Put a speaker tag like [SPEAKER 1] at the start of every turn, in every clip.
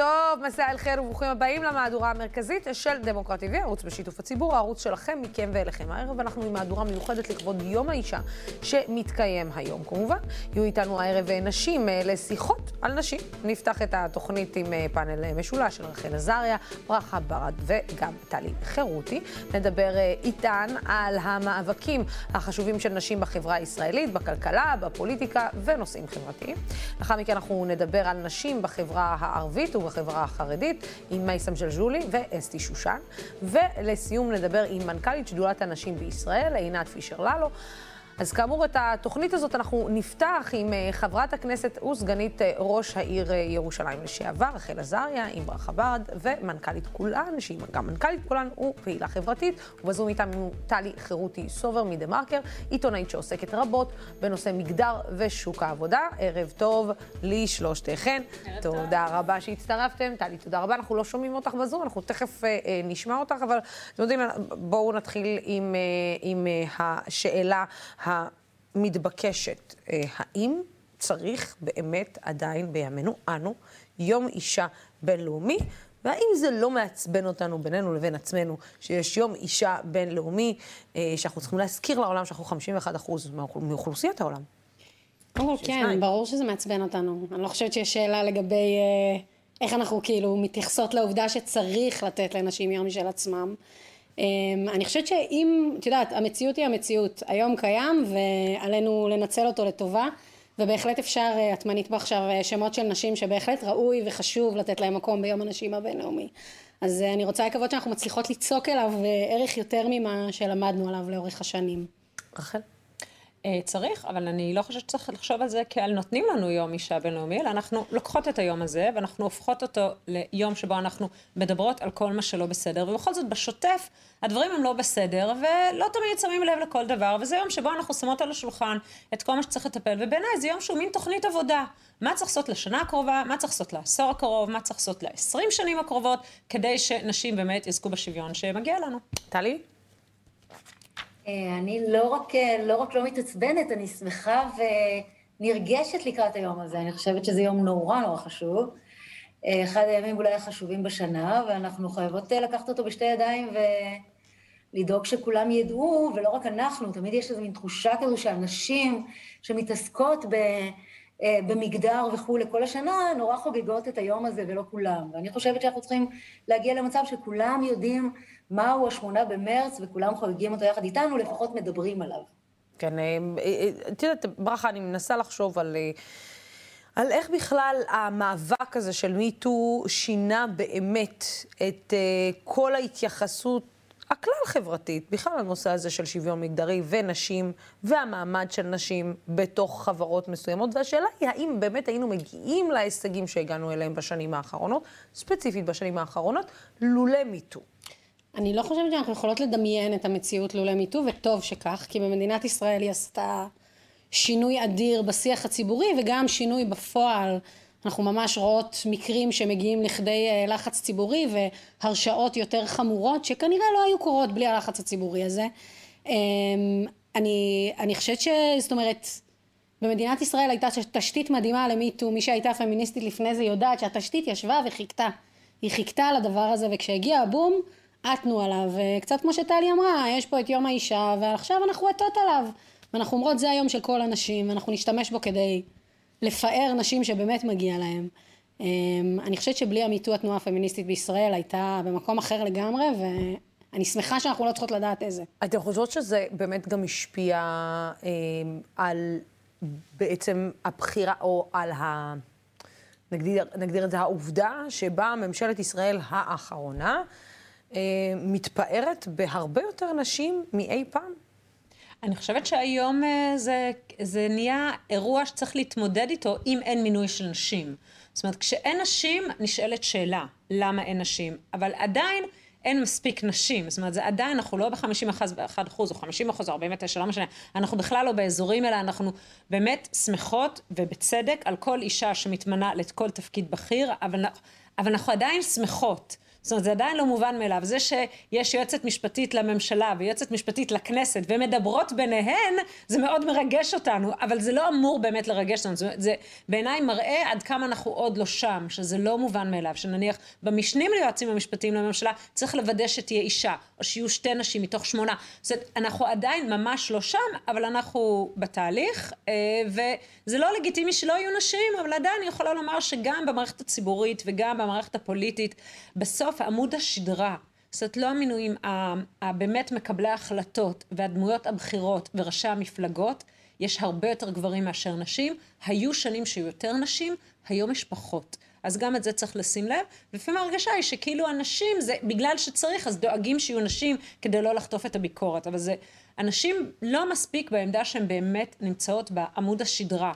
[SPEAKER 1] טוב, מסע אל חיר וברוכים הבאים למהדורה המרכזית של דמוקרטי TV, ערוץ בשיתוף הציבור, הערוץ שלכם, מכם ואליכם. הערב אנחנו עם מהדורה מיוחדת לכבוד יום האישה שמתקיים היום כמובן. יהיו איתנו הערב נשים אה, לשיחות על נשים. נפתח את התוכנית עם אה, פאנל אה, משולש של רחל עזריה, ברכה ברד וגם טלי חירותי. נדבר איתן על המאבקים החשובים של נשים בחברה הישראלית, בכלכלה, בפוליטיקה ונושאים חברתיים. לאחר מכן אנחנו נדבר על נשים בחברה הערבית ובחברה החרדית, עם מייסם ג'לג'ולי ואסתי שושן. ולסיום נדבר עם מנכ"לית שדולת הנשים בישראל, עינת פישר-ללו. אז כאמור, את התוכנית הזאת אנחנו נפתח עם אה, חברת הכנסת וסגנית אה, ראש העיר אה, ירושלים לשעבר, רחל עזריה, עם ברכה ברד, ומנכ"לית כולן, שהיא גם מנכ"לית כולן ופעילה חברתית, ובזום איתנו טלי חירותי סובר מדה-מרקר, עיתונאית שעוסקת רבות בנושא מגדר ושוק העבודה. ערב טוב לשלושתכן. תודה טוב. רבה שהצטרפתם. טלי, תודה רבה. אנחנו לא שומעים אותך בזום, אנחנו תכף אה, נשמע אותך, אבל אתם יודעים, בואו נתחיל עם, אה, עם אה, השאלה. המתבקשת, אה, האם צריך באמת עדיין בימינו אנו יום אישה בינלאומי? והאם זה לא מעצבן אותנו בינינו לבין עצמנו, שיש יום אישה בינלאומי, אה, שאנחנו צריכים להזכיר לעולם שאנחנו 51% מאוכלוסיית העולם?
[SPEAKER 2] כל, כן, ברור שזה מעצבן אותנו. אני לא חושבת שיש שאלה לגבי אה, איך אנחנו כאילו מתייחסות לעובדה שצריך לתת לנשים יום משל עצמם. אמ, אני חושבת שאם, את יודעת, המציאות היא המציאות, היום קיים ועלינו לנצל אותו לטובה ובהחלט אפשר, אה, את מנית פה עכשיו אה, שמות של נשים שבהחלט ראוי וחשוב לתת להם מקום ביום הנשים הבינלאומי. אז אה, אני רוצה לקוות שאנחנו מצליחות ליצוק אליו ערך יותר ממה שלמדנו עליו לאורך השנים.
[SPEAKER 1] רחל?
[SPEAKER 3] אה, צריך, אבל אני לא חושבת שצריך לחשוב על זה כעל נותנים לנו יום אישה בינלאומי, אלא אנחנו לוקחות את היום הזה ואנחנו הופכות אותו ליום שבו אנחנו מדברות על כל מה שלא בסדר, ובכל זאת בשוטף הדברים הם לא בסדר, ולא תמיד שמים לב לכל דבר, וזה יום שבו אנחנו שמות על השולחן את כל מה שצריך לטפל, ובעיניי זה יום שהוא מין תוכנית עבודה. מה צריך לעשות לשנה הקרובה, מה צריך לעשות לעשור הקרוב, מה צריך לעשות לעשרים שנים הקרובות, כדי שנשים באמת יזכו בשוויון שמגיע לנו.
[SPEAKER 1] טלי?
[SPEAKER 4] אה, אני לא רק, אה, לא רק לא מתעצבנת, אני שמחה ונרגשת לקראת היום הזה. אני חושבת שזה יום נורא נורא חשוב. אה, אחד הימים אולי החשובים בשנה, ואנחנו חייבות לקחת אותו בשתי ידיים ולדאוג שכולם ידעו, ולא רק אנחנו, תמיד יש איזו מין תחושה כזו שאנשים שמתעסקות ב... במגדר וכולי כל השנה, נורא חוגגות את היום הזה ולא כולם. ואני חושבת שאנחנו צריכים להגיע למצב שכולם יודעים מהו השמונה במרץ, וכולם חוגגים אותו יחד איתנו, לפחות מדברים עליו.
[SPEAKER 1] כן, אה, אה, אה, את יודעת, ברכה, אני מנסה לחשוב על... על איך בכלל המאבק הזה של מיטו שינה באמת את כל ההתייחסות הכלל-חברתית, בכלל הנושא הזה של שוויון מגדרי ונשים, והמעמד של נשים בתוך חברות מסוימות. והשאלה היא, האם באמת היינו מגיעים להישגים שהגענו אליהם בשנים האחרונות, ספציפית בשנים האחרונות, לולא מיטו.
[SPEAKER 2] אני לא חושבת שאנחנו יכולות לדמיין את המציאות לולא מיטו, וטוב שכך, כי במדינת ישראל היא עשתה שינוי אדיר בשיח הציבורי, וגם שינוי בפועל. אנחנו ממש רואות מקרים שמגיעים לכדי אה, לחץ ציבורי והרשעות יותר חמורות, שכנראה לא היו קורות בלי הלחץ הציבורי הזה. אמ, אני, אני חושבת ש... זאת אומרת, במדינת ישראל הייתה תשתית מדהימה למיטו, מי שהייתה פמיניסטית לפני זה יודעת שהתשתית ישבה וחיכתה. היא חיכתה על הדבר הזה, וכשהגיע הבום, עטנו עליו, קצת כמו שטלי אמרה, יש פה את יום האישה, ועכשיו אנחנו עטות עליו. ואנחנו אומרות, זה היום של כל הנשים, ואנחנו נשתמש בו כדי לפאר נשים שבאמת מגיע להם. אמ, אני חושבת שבלי המיטו התנועה הפמיניסטית בישראל הייתה במקום אחר לגמרי, ואני שמחה שאנחנו לא צריכות לדעת איזה.
[SPEAKER 1] אתם חושבות שזה באמת גם השפיע אה, על בעצם הבחירה, או על ה... נגדיר, נגדיר את זה, העובדה שבה ממשלת ישראל האחרונה אה, מתפארת בהרבה יותר נשים מאי פעם.
[SPEAKER 3] אני חושבת שהיום אה, זה, זה נהיה אירוע שצריך להתמודד איתו אם אין מינוי של נשים. זאת אומרת, כשאין נשים, נשאלת שאלה, למה אין נשים? אבל עדיין אין מספיק נשים. זאת אומרת, זה עדיין, אנחנו לא ב-51 אחוז, או 50 אחוז, או 49, לא משנה. אנחנו בכלל לא באזורים, אלא אנחנו באמת שמחות, ובצדק, על כל אישה שמתמנה לכל תפקיד בכיר, אבל, אבל אנחנו עדיין שמחות. זאת אומרת, זה עדיין לא מובן מאליו. זה שיש יועצת משפטית לממשלה ויועצת משפטית לכנסת ומדברות ביניהן, זה מאוד מרגש אותנו, אבל זה לא אמור באמת לרגש אותנו. זה, זה בעיניי מראה עד כמה אנחנו עוד לא שם, שזה לא מובן מאליו, שנניח במשנים ליועצים המשפטיים לממשלה צריך לוודא שתהיה אישה, או שיהיו שתי נשים מתוך שמונה. זאת אומרת, אנחנו עדיין ממש לא שם, אבל אנחנו בתהליך, אה, וזה לא לגיטימי שלא יהיו נשים, אבל עדיין אני יכולה לומר שגם במערכת הציבורית וגם במערכת הפוליטית, בסוף עמוד השדרה, זאת אומרת, לא המינויים, הבאמת מקבלי ההחלטות והדמויות הבכירות וראשי המפלגות, יש הרבה יותר גברים מאשר נשים. היו שנים שהיו יותר נשים, היום יש פחות. אז גם את זה צריך לשים לב, ולפעמים ההרגשה היא שכאילו הנשים, זה בגלל שצריך, אז דואגים שיהיו נשים כדי לא לחטוף את הביקורת. אבל זה, הנשים לא מספיק בעמדה שהן באמת נמצאות בעמוד השדרה.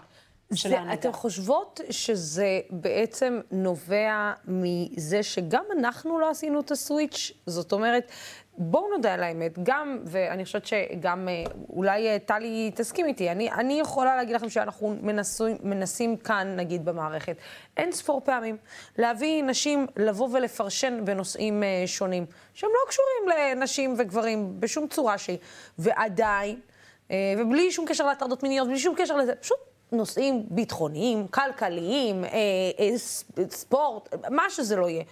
[SPEAKER 3] של
[SPEAKER 1] זה,
[SPEAKER 3] ההנהגה.
[SPEAKER 1] אתן חושבות שזה בעצם נובע מזה שגם אנחנו לא עשינו את הסוויץ'? זאת אומרת, בואו נודה על האמת, גם, ואני חושבת שגם, אה, אולי אה, טלי תסכים איתי, אני, אני יכולה להגיד לכם שאנחנו מנסים, מנסים כאן, נגיד, במערכת, אין ספור פעמים, להביא נשים לבוא ולפרשן בנושאים אה, שונים, שהם לא קשורים לנשים וגברים בשום צורה שהיא, ועדיין, אה, ובלי שום קשר להטרדות מיניות, בלי שום קשר לזה, פשוט נושאים ביטחוניים, כלכליים, אה, אה, ספורט, מה שזה לא יהיה.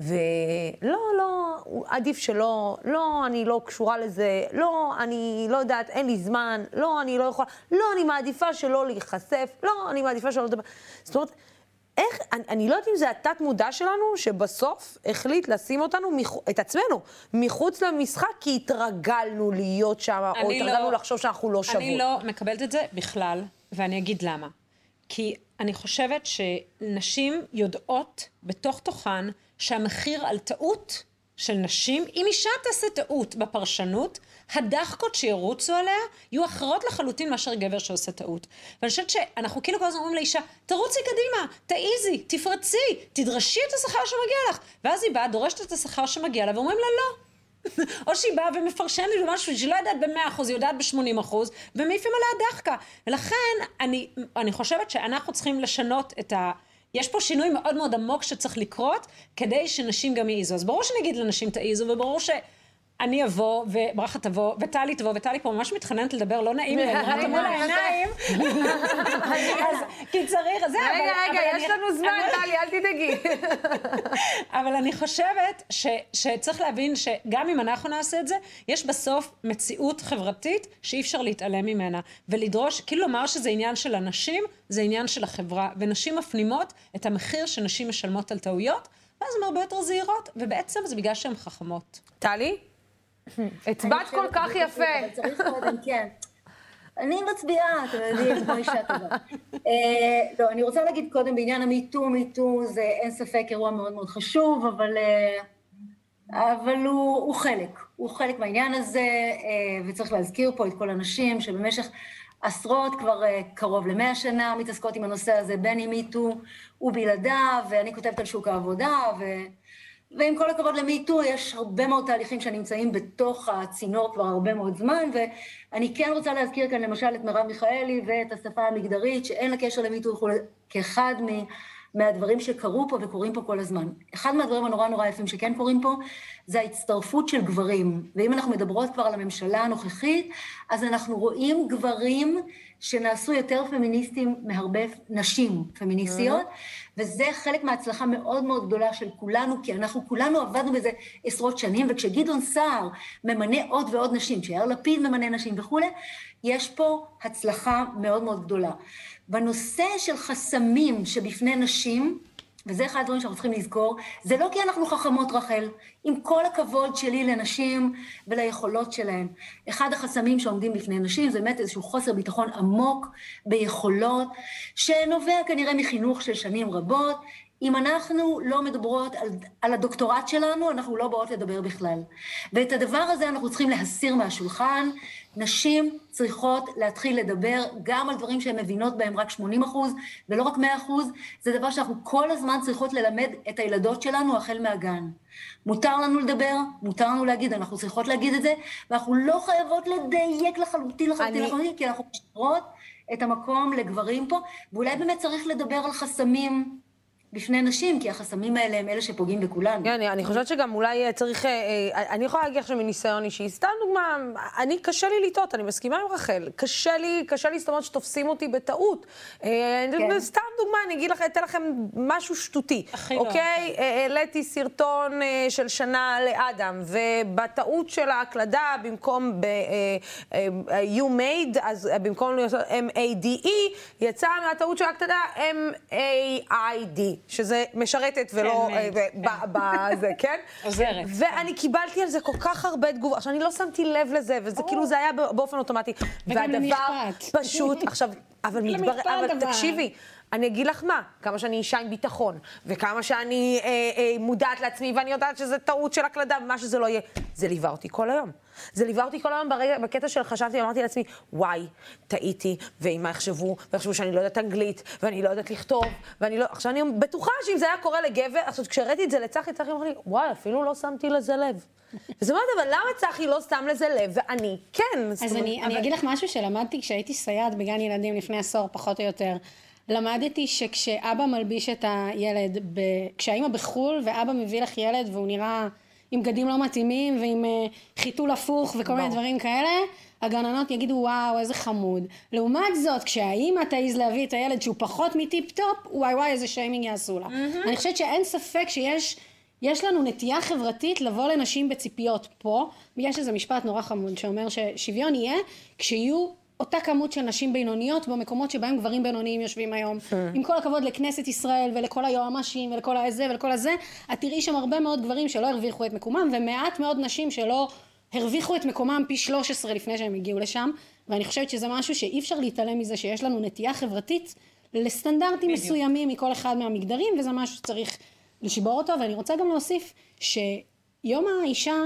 [SPEAKER 1] ולא, לא, עדיף שלא, לא, אני לא קשורה לזה, לא, אני לא יודעת, אין לי זמן, לא, אני לא יכולה, לא, אני מעדיפה שלא להיחשף, לא, אני מעדיפה שלא לדבר. זאת אומרת, איך, אני, אני לא יודעת אם זה התת-מודע שלנו, שבסוף החליט לשים אותנו, מחו, את עצמנו, מחוץ למשחק, כי התרגלנו להיות שם, או התרגלנו
[SPEAKER 3] לא-
[SPEAKER 1] לחשוב שאנחנו לא שוות.
[SPEAKER 3] אני לא מקבלת את זה בכלל, ואני אגיד למה. כי אני חושבת שנשים יודעות בתוך תוכן שהמחיר על טעות של נשים, אם אישה תעשה טעות בפרשנות, הדחקות שירוצו עליה יהיו אחרות לחלוטין מאשר גבר שעושה טעות. ואני חושבת שאנחנו כאילו כל הזמן אומרים לאישה, תרוצי קדימה, תעיזי, תפרצי, תדרשי את השכר שמגיע לך. ואז היא באה, דורשת את השכר שמגיע לה, ואומרים לה לא. או שהיא באה ומפרשנת משהו שהיא לא יודעת במאה אחוז, היא יודעת בשמונים אחוז, ומעיפים עליה דחקה. ולכן אני, אני חושבת שאנחנו צריכים לשנות את ה... יש פה שינוי מאוד מאוד עמוק שצריך לקרות, כדי שנשים גם יעיזו. אז ברור שנגיד לנשים תעיזו, וברור ש... אני אבוא, וברכה תבוא, וטלי תבוא, וטלי פה ממש מתחננת לדבר, לא נעים לי, אני מול העיניים. אז כי צריך, זה, אבל...
[SPEAKER 1] רגע, רגע, יש לנו זמן, טלי, אל תדאגי.
[SPEAKER 3] אבל אני חושבת שצריך להבין שגם אם אנחנו נעשה את זה, יש בסוף מציאות חברתית שאי אפשר להתעלם ממנה. ולדרוש, כאילו לומר שזה עניין של אנשים, זה עניין של החברה. ונשים מפנימות את המחיר שנשים משלמות על טעויות, ואז הן הרבה יותר זהירות, ובעצם זה בגלל שהן חכמות.
[SPEAKER 1] טלי? הצבעת כל כך יפה.
[SPEAKER 4] אבל צריך קודם, כן. אני מצביעה, אתם יודעים, כמו אישה טובה. אה, לא, אני רוצה להגיד קודם בעניין המיטו, מיטו זה אין ספק אירוע מאוד מאוד חשוב, אבל, אה, אבל הוא, הוא חלק, הוא חלק מהעניין הזה, אה, וצריך להזכיר פה את כל הנשים שבמשך עשרות, כבר קרוב למאה שנה, מתעסקות עם הנושא הזה, בין אם מיטו ובלעדיו, ואני כותבת על שוק העבודה, ו... ועם כל הכבוד למיטו, יש הרבה מאוד תהליכים שנמצאים בתוך הצינור כבר הרבה מאוד זמן, ואני כן רוצה להזכיר כאן למשל את מרב מיכאלי ואת השפה המגדרית, שאין לה קשר למיטו כאחד מ... מהדברים שקרו פה וקורים פה כל הזמן. אחד מהדברים הנורא נורא יפים שכן קורים פה, זה ההצטרפות של גברים. ואם אנחנו מדברות כבר על הממשלה הנוכחית, אז אנחנו רואים גברים שנעשו יותר פמיניסטים מהרבה נשים פמיניסטיות, וזה חלק מההצלחה מאוד מאוד גדולה של כולנו, כי אנחנו כולנו עבדנו בזה עשרות שנים, וכשגדעון סער ממנה עוד ועוד נשים, כשיאיר לפיד ממנה נשים וכולי, יש פה הצלחה מאוד מאוד גדולה. בנושא של חסמים שבפני נשים, וזה אחד הדברים שאנחנו צריכים לזכור, זה לא כי אנחנו חכמות, רחל. עם כל הכבוד שלי לנשים וליכולות שלהן. אחד החסמים שעומדים בפני נשים זה באמת איזשהו חוסר ביטחון עמוק ביכולות, שנובע כנראה מחינוך של שנים רבות. אם אנחנו לא מדברות על, על הדוקטורט שלנו, אנחנו לא באות לדבר בכלל. ואת הדבר הזה אנחנו צריכים להסיר מהשולחן. נשים צריכות להתחיל לדבר גם על דברים שהן מבינות בהם רק 80 אחוז, ולא רק 100 אחוז. זה דבר שאנחנו כל הזמן צריכות ללמד את הילדות שלנו החל מהגן. מותר לנו לדבר, מותר לנו להגיד, אנחנו צריכות להגיד את זה, ואנחנו לא חייבות לדייק לחלוטין לחלוטין
[SPEAKER 1] אני-
[SPEAKER 4] לחלוטין, כי אנחנו משאירות את המקום לגברים פה, ואולי באמת צריך לדבר על חסמים בפני נשים, כי החסמים האלה הם אלה שפוגעים בכולנו.
[SPEAKER 1] כן, אני חושבת שגם אולי אה, צריך, אה, אה, אני יכולה להגיד עכשיו מניסיון אישי, סתם דוגמה, אני, קשה לי לטעות, אני מסכימה עם רחל, קשה לי, קשה לי, זאת אומרת שתופסים אותי בטעות. כן. סתם דוגמה, אני אגיד לכם, אתן לכם משהו שטותי.
[SPEAKER 3] הכי לא.
[SPEAKER 1] אוקיי? העליתי סרטון של שנה לאדם, ובטעות של ההקלדה, במקום ב... you made, אז במקום לעשות M-A-D-E, יצא מהטעות של ההקלדה M-A-I-D. שזה משרתת ולא...
[SPEAKER 3] כן,
[SPEAKER 1] בזה, כן?
[SPEAKER 3] עוזרת.
[SPEAKER 1] ואני קיבלתי על זה כל כך הרבה תגובות. עכשיו, אני לא שמתי לב לזה, וזה כאילו, זה היה באופן אוטומטי.
[SPEAKER 2] אכפת.
[SPEAKER 1] פשוט, עכשיו, אבל מתברר, אבל תקשיבי. אני אגיד לך מה, כמה שאני אישה עם ביטחון, וכמה שאני אה, אה, מודעת לעצמי, ואני יודעת שזה טעות של הקלדה, ומה שזה לא יהיה, זה ליווה אותי כל היום. זה ליווה אותי כל היום ברגע, בקטע של חשבתי, אמרתי לעצמי, וואי, טעיתי, ואם מה יחשבו, ויחשבו שאני לא יודעת אנגלית, ואני לא יודעת לכתוב, ואני לא... עכשיו אני בטוחה שאם זה היה קורה לגבר, עכשיו כשהראיתי את זה לצחי, צחי אמר לי, וואי, אפילו לא שמתי לזה לב. זאת אומרת, אבל למה צחי לא שם לזה לב, ואני כן?
[SPEAKER 2] אז אני, אבל... אני אגיד לך משהו שלמדתי כשהייתי סייעת בגן ילדים לפני עשור, פחות או יותר. למדתי שכשאבא מלביש את הילד, ב... כשהאימא בחו"ל ואבא מביא לך ילד והוא נראה עם בגדים לא מתאימים ועם אה, חיתול הפוך וכל מיני דברים כאלה, הגננות יגידו וואו איזה חמוד. לעומת זאת כשהאימא תעז להביא את הילד שהוא פחות מטיפ טופ, וואי וואי איזה שיימינג יעשו לה. אמ-הממ. אני חושבת שאין ספק שיש יש לנו נטייה חברתית לבוא לנשים בציפיות פה, ויש איזה משפט נורא חמוד שאומר ששוויון יהיה כשיהיו אותה כמות של נשים בינוניות במקומות שבהם גברים בינוניים יושבים היום. עם כל הכבוד לכנסת ישראל ולכל היועמ"שים ולכל הזה ולכל הזה, את תראי שם הרבה מאוד גברים שלא הרוויחו את מקומם, ומעט מאוד נשים שלא הרוויחו את מקומם פי 13 לפני שהם הגיעו לשם, ואני חושבת שזה משהו שאי אפשר להתעלם מזה שיש לנו נטייה חברתית לסטנדרטים בדיוק. מסוימים מכל אחד מהמגדרים, וזה משהו שצריך לשבור אותו, ואני רוצה גם להוסיף שיום האישה,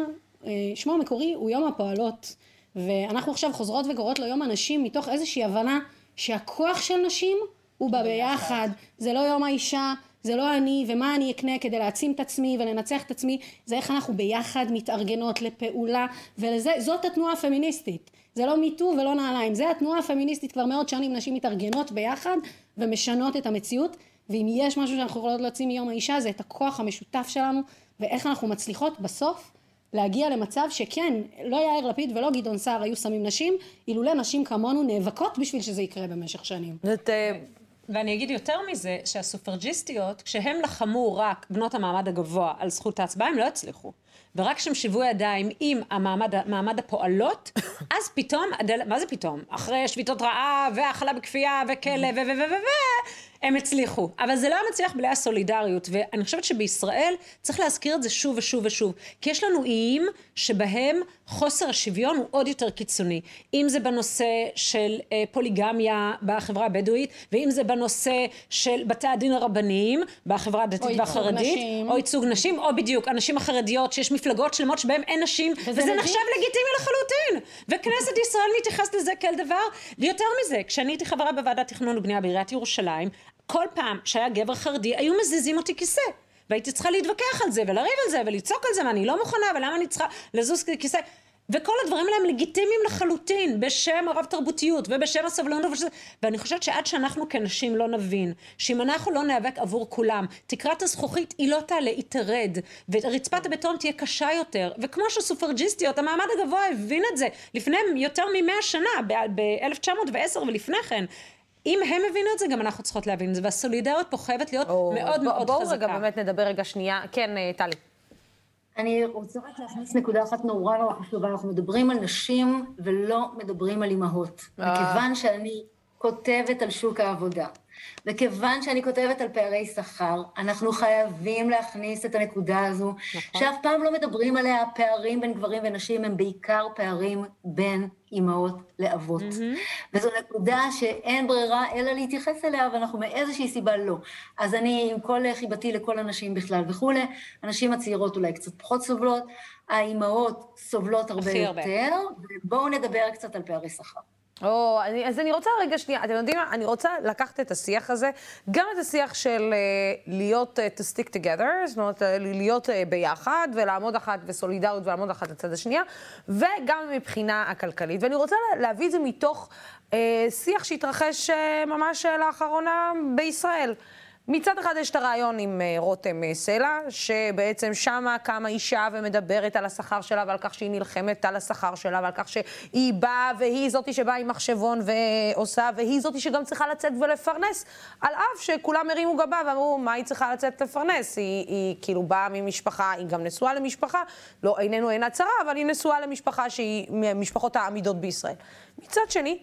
[SPEAKER 2] אה, שמו המקורי הוא יום הפועלות. ואנחנו עכשיו חוזרות וקוראות לו יום הנשים מתוך איזושהי הבנה שהכוח של נשים הוא בא ביחד, זה לא יום האישה, זה לא אני ומה אני אקנה כדי להעצים את עצמי ולנצח את עצמי, זה איך אנחנו ביחד מתארגנות לפעולה וזאת התנועה הפמיניסטית, זה לא מיטו ולא נעליים, זה התנועה הפמיניסטית כבר מאות שנים נשים מתארגנות ביחד ומשנות את המציאות ואם יש משהו שאנחנו יכולות להוציא מיום האישה זה את הכוח המשותף שלנו ואיך אנחנו מצליחות בסוף להגיע למצב שכן, לא יאיר לפיד ולא גדעון סער היו שמים נשים, אילולא נשים כמונו נאבקות בשביל שזה יקרה במשך שנים.
[SPEAKER 3] זאת... אה, ואני אגיד יותר מזה, שהסופרג'יסטיות, כשהם לחמו רק בנות המעמד הגבוה על זכות ההצבעה, הם לא הצליחו. ורק כשהם שיוו ידיים עם המעמד, מעמד הפועלות, אז פתאום. מה זה פתאום? אחרי שביתות רעב, והאכלה בכפייה, וכלא, ו... ו... ו... ו... ו... הם הצליחו. אבל זה לא היה מצליח בלי הסולידריות, ואני חושבת שבישראל צריך להזכיר את זה שוב ושוב ושוב. כי יש לנו איים שבהם חוסר השוויון הוא עוד יותר קיצוני. אם זה בנושא של אה, פוליגמיה בחברה הבדואית, ואם זה בנושא של בתי הדין הרבניים בחברה הדתית והחרדית, נשים. או ייצוג נשים, או בדיוק, הנשים החרדיות, שיש מפלגות שלמות שבהן אין נשים, וזה, וזה נחשב לגיטימי לחלוטין. וכנסת ישראל מתייחסת לזה כאל דבר. ויותר מזה, כשאני הייתי חברה בוועדת תכנון ובנייה בעיריית ירושלים, כל פעם שהיה גבר חרדי, היו מזיזים אותי כיסא. והייתי צריכה להתווכח על זה, ולריב על זה, ולצעוק על זה, ואני לא מוכנה, ולמה אני צריכה לזוז כיסא. וכל הדברים האלה הם לגיטימיים לחלוטין, בשם הרב תרבותיות ובשם הסבלנות ובשם... ואני חושבת שעד שאנחנו כנשים לא נבין, שאם אנחנו לא ניאבק עבור כולם, תקרת הזכוכית היא לא תעלה, היא תרד, ורצפת הבטון תהיה קשה יותר, וכמו שסופרג'יסטיות, המעמד הגבוה הבין את זה לפני יותר ממאה שנה, ב-1910 ולפני כן, אם הם הבינו את זה, גם אנחנו צריכות להבין את זה, והסולידריות פה חייבת להיות או, מאוד בוא, מאוד
[SPEAKER 1] בוא
[SPEAKER 3] חזקה.
[SPEAKER 1] בואו רגע באמת נדבר רגע שנייה. כן, אה, טלי.
[SPEAKER 4] אני רוצה רק להכניס נקודה אחת נורא נורא חשובה, אנחנו מדברים על נשים ולא מדברים על אימהות. אה. מכיוון שאני כותבת על שוק העבודה, וכיוון שאני כותבת על פערי שכר, אנחנו חייבים להכניס את הנקודה הזו, נכון. שאף פעם לא מדברים עליה, הפערים בין גברים ונשים הם בעיקר פערים בין אימהות לאבות. Mm-hmm. וזו נקודה שאין ברירה אלא להתייחס אליה, ואנחנו מאיזושהי סיבה לא. אז אני, עם כל חיבתי לכל הנשים בכלל וכולי, הנשים הצעירות אולי קצת פחות סובלות, האימהות סובלות הרבה יותר, הרבה. ובואו נדבר קצת על פערי שכר.
[SPEAKER 1] או, אני, אז אני רוצה רגע שנייה, אתם יודעים מה? אני רוצה לקחת את השיח הזה, גם את השיח של uh, להיות, uh, to stick together, זאת אומרת, uh, להיות uh, ביחד, ולעמוד אחת בסולידריות ולעמוד אחת לצד השנייה, וגם מבחינה הכלכלית. ואני רוצה להביא את זה מתוך uh, שיח שהתרחש uh, ממש לאחרונה בישראל. מצד אחד יש את הרעיון עם אה, רותם אה, סלע, שבעצם שמה קמה אישה ומדברת על השכר שלה ועל כך שהיא נלחמת על השכר שלה ועל כך שהיא באה והיא זאתי שבאה עם מחשבון ועושה, והיא זאתי שגם צריכה לצאת ולפרנס, על אף שכולם הרימו גבה ואמרו, מה היא צריכה לצאת לפרנס? היא, היא כאילו באה ממשפחה, היא גם נשואה למשפחה, לא, עינינו אינה צרה, אבל היא נשואה למשפחה שהיא מהמשפחות העמידות בישראל. מצד שני,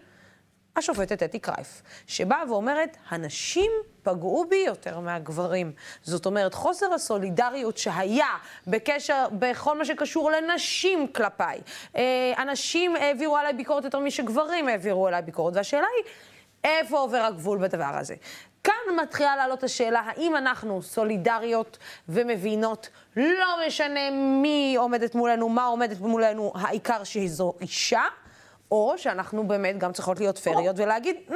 [SPEAKER 1] השופטת אתי קרייף, שבאה ואומרת, הנשים פגעו בי יותר מהגברים. זאת אומרת, חוסר הסולידריות שהיה בקשר, בכל מה שקשור לנשים כלפיי. אה, אנשים העבירו עליי ביקורת יותר משגברים העבירו עליי ביקורת, והשאלה היא, איפה עובר הגבול בדבר הזה? כאן מתחילה לעלות השאלה, האם אנחנו סולידריות ומבינות, לא משנה מי עומדת מולנו, מה עומדת מולנו, העיקר שזו אישה, או שאנחנו באמת גם צריכות להיות פריות ולהגיד, mm,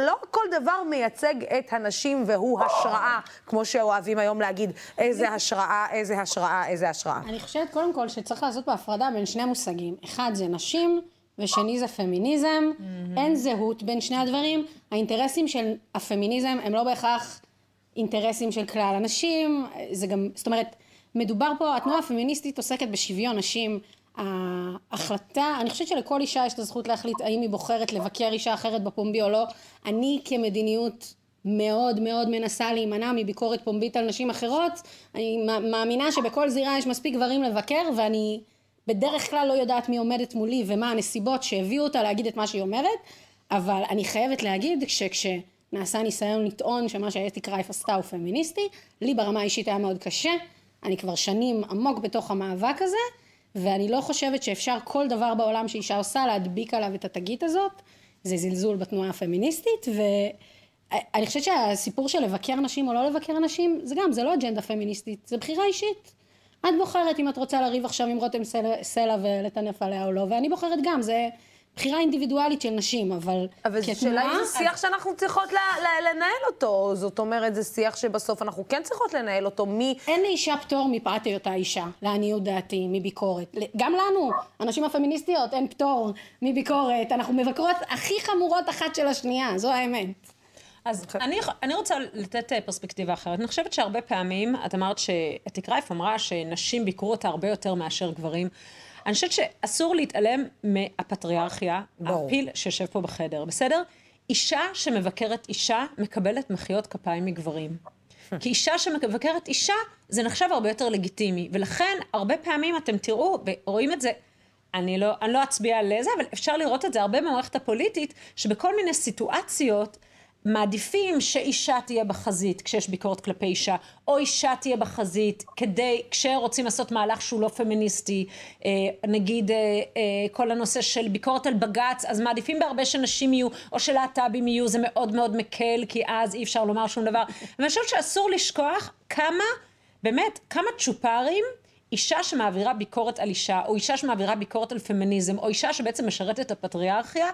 [SPEAKER 1] לא כל דבר מייצג את הנשים והוא השראה, כמו שאוהבים היום להגיד, איזה השראה, איזה השראה, איזה השראה.
[SPEAKER 2] אני חושבת קודם כל שצריך לעשות פה הפרדה בין שני מושגים. אחד זה נשים, ושני זה פמיניזם. Mm-hmm. אין זהות בין שני הדברים. האינטרסים של הפמיניזם הם לא בהכרח אינטרסים של כלל הנשים, זה גם, זאת אומרת, מדובר פה, התנועה הפמיניסטית עוסקת בשוויון נשים. ההחלטה, אני חושבת שלכל אישה יש את הזכות להחליט האם היא בוחרת לבקר אישה אחרת בפומבי או לא. אני כמדיניות מאוד מאוד מנסה להימנע מביקורת פומבית על נשים אחרות. אני מאמינה שבכל זירה יש מספיק גברים לבקר ואני בדרך כלל לא יודעת מי עומדת מולי ומה הנסיבות שהביאו אותה להגיד את מה שהיא אומרת, אבל אני חייבת להגיד שכשנעשה ניסיון לטעון שמה שאתי קרייף עשתה הוא פמיניסטי, לי ברמה האישית היה מאוד קשה. אני כבר שנים עמוק בתוך המאבק הזה. ואני לא חושבת שאפשר כל דבר בעולם שאישה עושה להדביק עליו את התגית הזאת, זה זלזול בתנועה הפמיניסטית, ואני חושבת שהסיפור של לבקר נשים או לא לבקר נשים, זה גם, זה לא אג'נדה פמיניסטית, זה בחירה אישית. את בוחרת אם את רוצה לריב עכשיו עם רותם סלע ולטנף עליה או לא, ואני בוחרת גם, זה בחירה אינדיבידואלית של נשים, אבל
[SPEAKER 1] אבל. אבל השאלה היא זה שיח שאנחנו צריכות ל- ל- לנהל אותו. זאת אומרת, זה שיח שבסוף אנחנו כן צריכות לנהל אותו. מי...
[SPEAKER 2] אין לאישה פטור מפאת היותה אישה, לעניות דעתי, מביקורת. גם לנו, הנשים הפמיניסטיות, אין פטור מביקורת. אנחנו מבקרות הכי חמורות אחת של השנייה, זו האמת.
[SPEAKER 3] אז okay. אני, אני רוצה לתת אה, פרספקטיבה אחרת. אני חושבת שהרבה פעמים, את אמרת שאתי קרייף אמרה שנשים ביקרו אותה הרבה יותר מאשר גברים. אני חושבת שאסור להתעלם מהפטריארכיה, הפיל שיושב פה בחדר, בסדר? אישה שמבקרת אישה מקבלת מחיאות כפיים מגברים. כי אישה שמבקרת אישה, זה נחשב הרבה יותר לגיטימי. ולכן, הרבה פעמים אתם תראו, ורואים את זה, אני לא, אני לא אצביע על זה, אבל אפשר לראות את זה הרבה במערכת הפוליטית, שבכל מיני סיטואציות, מעדיפים שאישה תהיה בחזית כשיש ביקורת כלפי אישה, או אישה תהיה בחזית כדי, כשרוצים לעשות מהלך שהוא לא פמיניסטי, אה, נגיד אה, אה, כל הנושא של ביקורת על בג"ץ, אז מעדיפים בהרבה שנשים יהיו, או שלהט"בים יהיו, זה מאוד מאוד מקל, כי אז אי אפשר לומר שום דבר. ואני חושבת שאסור לשכוח כמה, באמת, כמה צ'ופרים אישה שמעבירה ביקורת על אישה, או אישה שמעבירה ביקורת על פמיניזם, או אישה שבעצם משרתת את הפטריארכיה,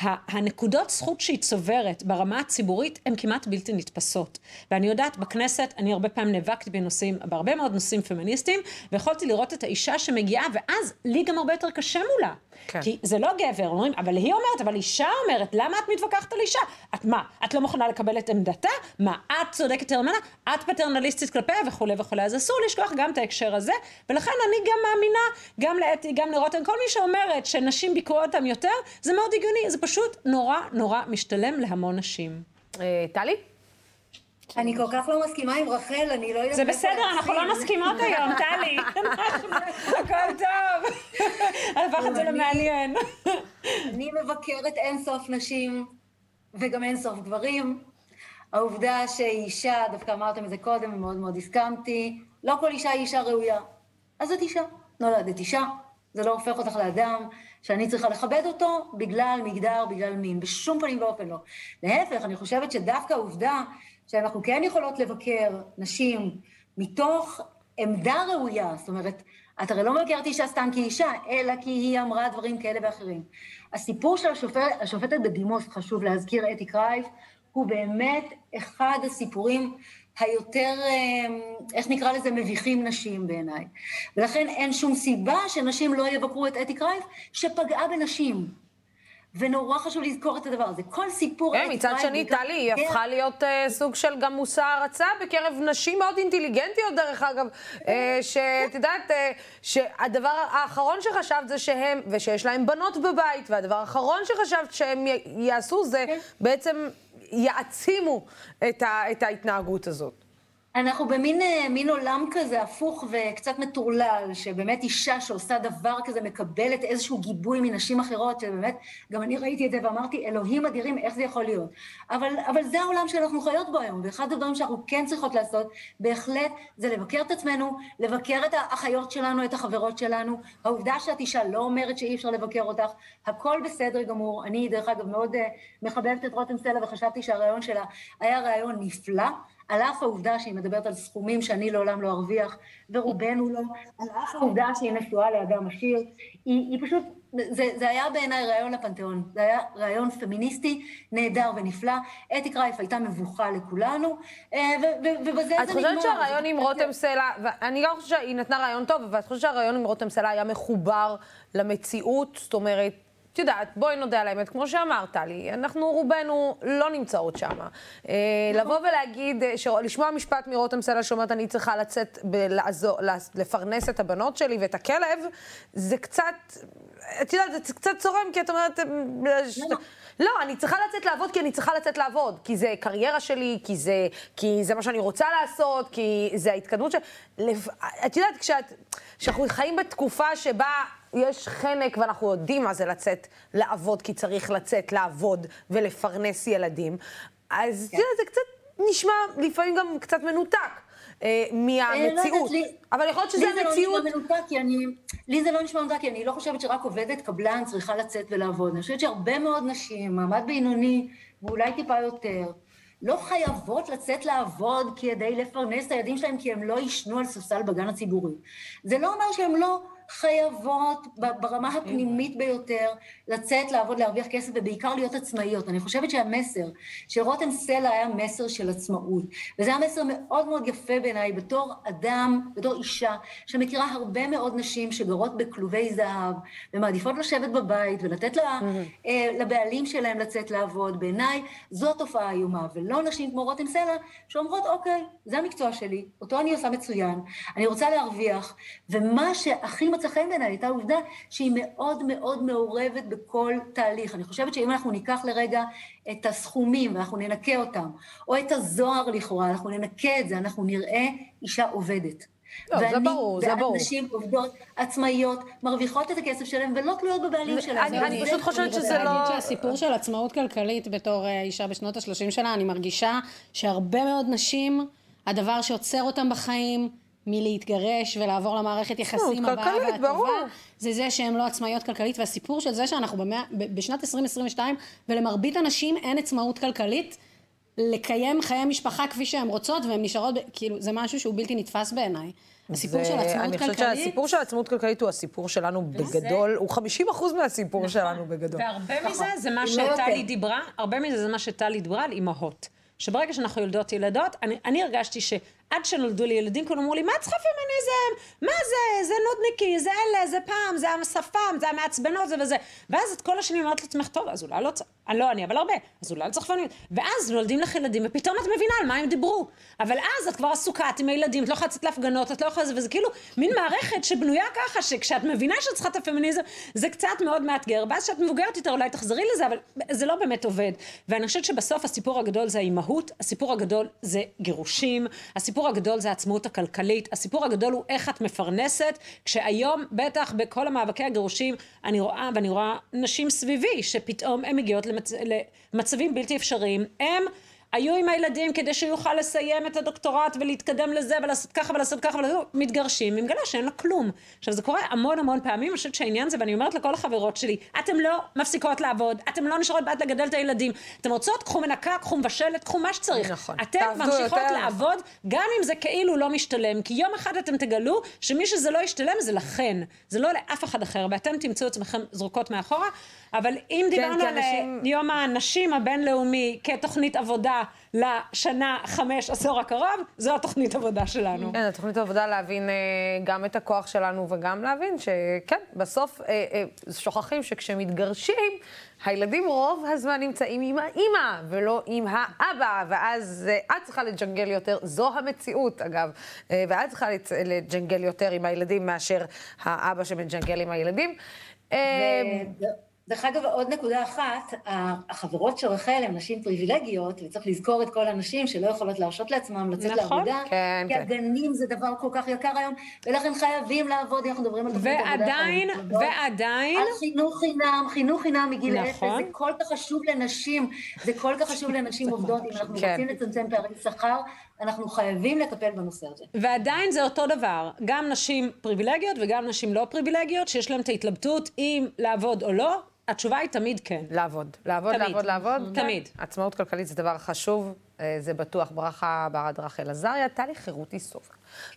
[SPEAKER 3] הנקודות זכות שהיא צוברת ברמה הציבורית הן כמעט בלתי נתפסות. ואני יודעת, בכנסת, אני הרבה פעמים נאבקתי בנושאים, בהרבה מאוד נושאים פמיניסטיים, ויכולתי לראות את האישה שמגיעה, ואז לי גם הרבה יותר קשה מולה. כן. כי זה לא גבר, אומרים, אבל היא אומרת, אבל אישה אומרת, למה את מתווכחת על אישה? את מה, את לא מוכנה לקבל את עמדתה? מה, את צודקת יותר ממנה? את פטרנליסטית כלפיה וכולי וכולי. אז אסור לשכוח גם את ההקשר הזה, ולכן אני גם מאמינה, גם לאתי, גם לרותם, כל מי שאומרת שנשים ביקרו אותם יותר, זה מאוד הגיוני, זה פשוט נורא נורא משתלם להמון נשים.
[SPEAKER 1] אה, טלי?
[SPEAKER 4] אני כל כך לא מסכימה עם רחל, אני לא יודעת...
[SPEAKER 3] זה בסדר, אנחנו לא מסכימות היום, טלי. הכל טוב. הפך את זה למעניין.
[SPEAKER 4] אני מבקרת אינסוף נשים, וגם אינסוף גברים. העובדה שאישה, דווקא אמרתם את זה קודם, ומאוד מאוד הסכמתי, לא כל אישה היא אישה ראויה. אז את אישה. נולדת אישה, זה לא הופך אותך לאדם שאני צריכה לכבד אותו בגלל מגדר, בגלל מין, בשום פנים ואופן לא. להפך, אני חושבת שדווקא העובדה שאנחנו כן יכולות לבקר נשים מתוך עמדה ראויה, זאת אומרת, את הרי לא מבקרת אישה סתם כאישה, אלא כי היא אמרה דברים כאלה ואחרים. הסיפור של השופט, השופטת בדימוס, חשוב להזכיר, אתי קרייף, הוא באמת אחד הסיפורים היותר, אמ, איך נקרא לזה, מביכים נשים בעיניי. ולכן אין שום סיבה שנשים לא יבקרו את אתי קרייף, שפגעה בנשים. ונורא חשוב לזכור את הדבר הזה. כל סיפור...
[SPEAKER 1] כן, מצד שני, טלי, היא הפכה להיות uh, סוג של גם מושא הערצה בקרב נשים מאוד אינטליגנטיות, דרך אגב, uh, שאת יודעת, uh, שהדבר האחרון שחשבת זה שהם, ושיש להם בנות בבית, והדבר האחרון שחשבת שהם יעשו זה כן. בעצם יעצימו את ההתנהגות הזאת.
[SPEAKER 4] אנחנו במין אה, מין עולם כזה הפוך וקצת מטורלל, שבאמת אישה שעושה דבר כזה מקבלת איזשהו גיבוי מנשים אחרות, שבאמת, גם אני ראיתי את זה ואמרתי, אלוהים אדירים, איך זה יכול להיות? אבל, אבל זה העולם שאנחנו חיות בו היום, ואחד הדברים שאנחנו כן צריכות לעשות, בהחלט, זה לבקר את עצמנו, לבקר את האחיות שלנו, את החברות שלנו. העובדה שאת אישה לא אומרת שאי אפשר לבקר אותך, הכל בסדר גמור. אני, דרך אגב, מאוד uh, מחבבת את רותם סלע וחשבתי שהרעיון שלה היה רעיון נפלא. על אף העובדה שהיא מדברת על סכומים שאני לעולם לא ארוויח, ורובנו לא, על אף העובדה שהיא נשואה לאדם עשיר, היא, היא פשוט, זה, זה היה בעיניי רעיון לפנתיאון, זה היה רעיון פמיניסטי נהדר ונפלא. אתי קרייף הייתה מבוכה לכולנו, אה, ובזה זה נגמר.
[SPEAKER 1] את חושבת שהרעיון עם רותם סלע, ואני לא חושבת שהיא נתנה רעיון טוב, אבל את חושבת שהרעיון עם רותם סלע היה מחובר למציאות, זאת אומרת, את יודעת, בואי נודה על האמת, כמו שאמרת לי, אנחנו רובנו לא נמצאות שם. אה, לבוא ולהגיד, אה, לשמוע משפט מרותם סלע שאומרת, אני צריכה לצאת, לעזור, לפרנס את הבנות שלי ואת הכלב, זה קצת, את יודעת, זה קצת צורם, כי את אומרת... אה, לא, לא, אני צריכה לצאת לעבוד כי אני צריכה לצאת לעבוד. כי זה קריירה שלי, כי זה, כי זה מה שאני רוצה לעשות, כי זה ההתקדמות של... את יודעת, כשאת, כשאנחנו חיים בתקופה שבה יש חנק ואנחנו יודעים מה זה לצאת לעבוד, כי צריך לצאת לעבוד ולפרנס ילדים, אז כן. זה קצת נשמע לפעמים גם קצת מנותק. אה, מהמציאות. אה, לא אבל יכול להיות שזה המציאות.
[SPEAKER 4] לי זה לא נשמע מנותק, כי אני... לי זה לא נשמע מנותק, כי אני לא חושבת שרק עובדת קבלן צריכה לצאת ולעבוד. אני חושבת שהרבה מאוד נשים, מעמד בינוני, ואולי טיפה יותר, לא חייבות לצאת לעבוד כדי לפרנס את הילדים שלהם, כי הם לא יישנו על ספסל בגן הציבורי. זה לא אומר שהם לא... חייבות ברמה הפנימית ביותר לצאת, לעבוד, להרוויח כסף ובעיקר להיות עצמאיות. אני חושבת שהמסר של רותם סלע היה מסר של עצמאות, וזה היה מסר מאוד מאוד יפה בעיניי בתור אדם, בתור אישה, שמכירה הרבה מאוד נשים שגרות בכלובי זהב ומעדיפות לשבת בבית ולתת לה, mm-hmm. לבעלים שלהם לצאת לעבוד. בעיניי זו תופעה איומה, ולא נשים כמו רותם סלע שאומרות, אוקיי, זה המקצוע שלי, אותו אני עושה מצוין, אני רוצה להרוויח, ומה שהכי מצא חן בעיניי הייתה עובדה שהיא מאוד מאוד מעורבת בכל תהליך. אני חושבת שאם אנחנו ניקח לרגע את הסכומים ואנחנו ננקה אותם, או את הזוהר לכאורה, אנחנו ננקה את זה, אנחנו נראה אישה עובדת.
[SPEAKER 1] לא, זה ברור, זה ברור.
[SPEAKER 4] ואני נשים עובדות עצמאיות, מרוויחות את הכסף שלהן ולא תלויות בבעלים שלהן.
[SPEAKER 1] אני, אני פשוט חושבת שזה לא...
[SPEAKER 2] אני להגיד שהסיפור של עצמאות כלכלית בתור אה, אישה בשנות ה-30 שלה, אני מרגישה שהרבה מאוד נשים, הדבר שעוצר אותן בחיים, מלהתגרש ולעבור למערכת יחסים הבאה והטובה, ברור. זה זה שהן לא עצמאיות כלכלית, והסיפור של זה שאנחנו במאה, בשנת 2022, ולמרבית הנשים אין עצמאות כלכלית, לקיים חיי משפחה כפי שהן רוצות, והן נשארות, כאילו, זה משהו שהוא בלתי נתפס בעיניי. הסיפור של עצמאות כלכלית...
[SPEAKER 1] אני חושבת שהסיפור של עצמאות כלכלית הוא הסיפור שלנו בגדול, הוא 50 אחוז מהסיפור נכון. שלנו בגדול.
[SPEAKER 3] והרבה מזה זה מה שטלי דיברה, הרבה מזה זה מה שטלי דיברה על אימהות. שברגע שאנחנו יולדות ילדות, אני, אני הרגשתי ש... עד שנולדו לי ילדים, כולם אמרו לי, מה צריכה פמיניזם? מה זה? זה נודניקי, זה אלה, זה פעם, זה השפם, זה המעצבנות, זה וזה. ואז את כל השנים אומרת לעצמך, טוב, אז אולי לא צריך, אני לא אני, אבל הרבה, אז אולי לא צריך פמיניזם. ואז נולדים לך ילדים, ופתאום את מבינה על מה הם דיברו. אבל אז את כבר עסוקה, את עם הילדים, את לא יכולה לצאת להפגנות, את לא יכולה לזה, וזה כאילו מין מערכת שבנויה ככה, שכשאת מבינה שאת צריכה את הפמיניזם, זה קצת מאוד מאתגר. ואז כשאת מבוגרת יותר, אולי תחזרי לזה, אבל זה לא באמת עובד. ואני חושבת שבסוף הסיפור הגדול זה האימהות, הסיפור הגדול זה גירושים, הסיפור הגדול זה עצמאות. העצמאות הכלכלית. הסיפור הגדול הוא איך את מפרנסת, כשהיום, בטח בכל המאבקי הגירושים, אני רואה, ואני רואה נשים סביבי, שפתאום הן מגיעות למצ... למצבים בלתי אפשריים. הם... היו עם הילדים כדי שהוא יוכל לסיים את הדוקטורט ולהתקדם לזה ולעשות ככה ולעשות ככה ולעשות, מתגרשים, היא מגלה שאין לה כלום. עכשיו זה קורה המון המון פעמים, אני חושבת שהעניין זה, ואני אומרת לכל החברות שלי, אתם לא מפסיקות לעבוד, אתם לא נשארות בעד לגדל את הילדים, אתם רוצות, קחו מנקה, קחו מבשלת, קחו מה שצריך. נכון. אתם ממשיכות יותר. לעבוד, גם אם זה כאילו לא משתלם, כי יום אחד אתם תגלו שמי שזה לא ישתלם זה לכן, זה לא לאף אחד אחר, ואתם תמצאו עצמכם זרוקות מאחורה, אבל אם כן, דיברנו על אנשים... יום הנשים הבינלאומי כתוכנית עבודה לשנה, חמש, עשור הקרוב, זו התוכנית עבודה שלנו.
[SPEAKER 1] כן, התוכנית עבודה להבין אה, גם את הכוח שלנו וגם להבין שכן, בסוף אה, אה, שוכחים שכשמתגרשים, הילדים רוב הזמן נמצאים עם האימא ולא עם האבא, ואז את צריכה לג'נגל יותר, זו המציאות אגב, ואת צריכה לג'נגל יותר עם הילדים מאשר האבא שמג'נגל עם הילדים.
[SPEAKER 4] ו- דרך אגב, עוד נקודה אחת, החברות של רחל הן נשים פריבילגיות, וצריך לזכור את כל הנשים שלא יכולות להרשות לעצמם לצאת
[SPEAKER 3] נכון,
[SPEAKER 4] לעבודה,
[SPEAKER 1] כן,
[SPEAKER 4] כי
[SPEAKER 1] כן.
[SPEAKER 4] הגנים זה דבר כל כך יקר היום, ולכן חייבים לעבוד, אם אנחנו מדברים על תוכנית עבודה.
[SPEAKER 3] ועדיין. ועדיין,
[SPEAKER 4] על חינוך חינם, חינוך חינם מגיל אפס,
[SPEAKER 3] נכון.
[SPEAKER 4] זה כל כך חשוב לנשים, זה כל כך חשוב לנשים עובדות, אם אנחנו
[SPEAKER 1] כן.
[SPEAKER 4] רוצים לצמצם פערי שכר, אנחנו חייבים לטפל בנושא הזה.
[SPEAKER 3] ועדיין זה אותו דבר, גם נשים פריבילגיות וגם נשים לא פריבילגיות, שיש להן את ההתלבטות אם לעבוד או לא, התשובה היא תמיד כן.
[SPEAKER 1] לעבוד, לעבוד,
[SPEAKER 3] תמיד.
[SPEAKER 1] לעבוד, לעבוד.
[SPEAKER 3] תמיד.
[SPEAKER 1] עצמאות כלכלית זה דבר חשוב, אה, זה בטוח. ברכה ברד רחל עזריה, טלי חירותי סוף.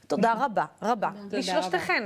[SPEAKER 1] תודה רבה, רבה. לשלושתכן.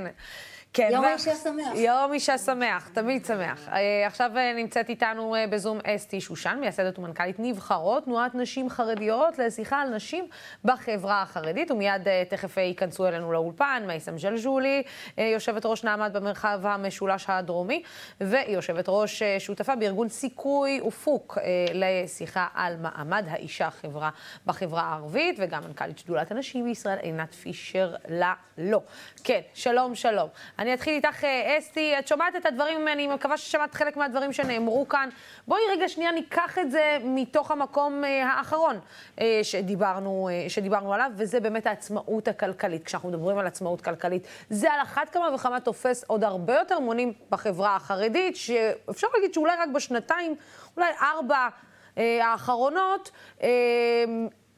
[SPEAKER 1] כן,
[SPEAKER 4] יום האישה שמח.
[SPEAKER 1] יום אישה שמח, תמיד שמח. אה, עכשיו אה, נמצאת איתנו אה, בזום אסתי שושן, מייסדת ומנכ"לית נבחרות, תנועת נשים חרדיות, לשיחה על נשים בחברה החרדית, ומיד תכף ייכנסו אלינו לאולפן, מייסם ג'לג'ולי, אה, יושבת ראש נעמת במרחב המשולש הדרומי, ויושבת ראש שותפה בארגון סיכוי ופוק לשיחה על מעמד האישה חברה בחברה הערבית, וגם מנכ"לית שדולת הנשים בישראל, עינת פישר לה-לא. כן, שלום, שלום. אני אתחיל איתך, אה, אסתי, את שומעת את הדברים, אני מקווה ששמעת חלק מהדברים שנאמרו כאן. בואי רגע שנייה ניקח את זה מתוך המקום אה, האחרון אה, שדיברנו, שדיברנו עליו, וזה באמת העצמאות הכלכלית. כשאנחנו מדברים על עצמאות כלכלית, זה על אחת כמה וכמה תופס עוד הרבה יותר מונים בחברה החרדית, שאפשר להגיד שאולי רק בשנתיים, אולי ארבע האחרונות,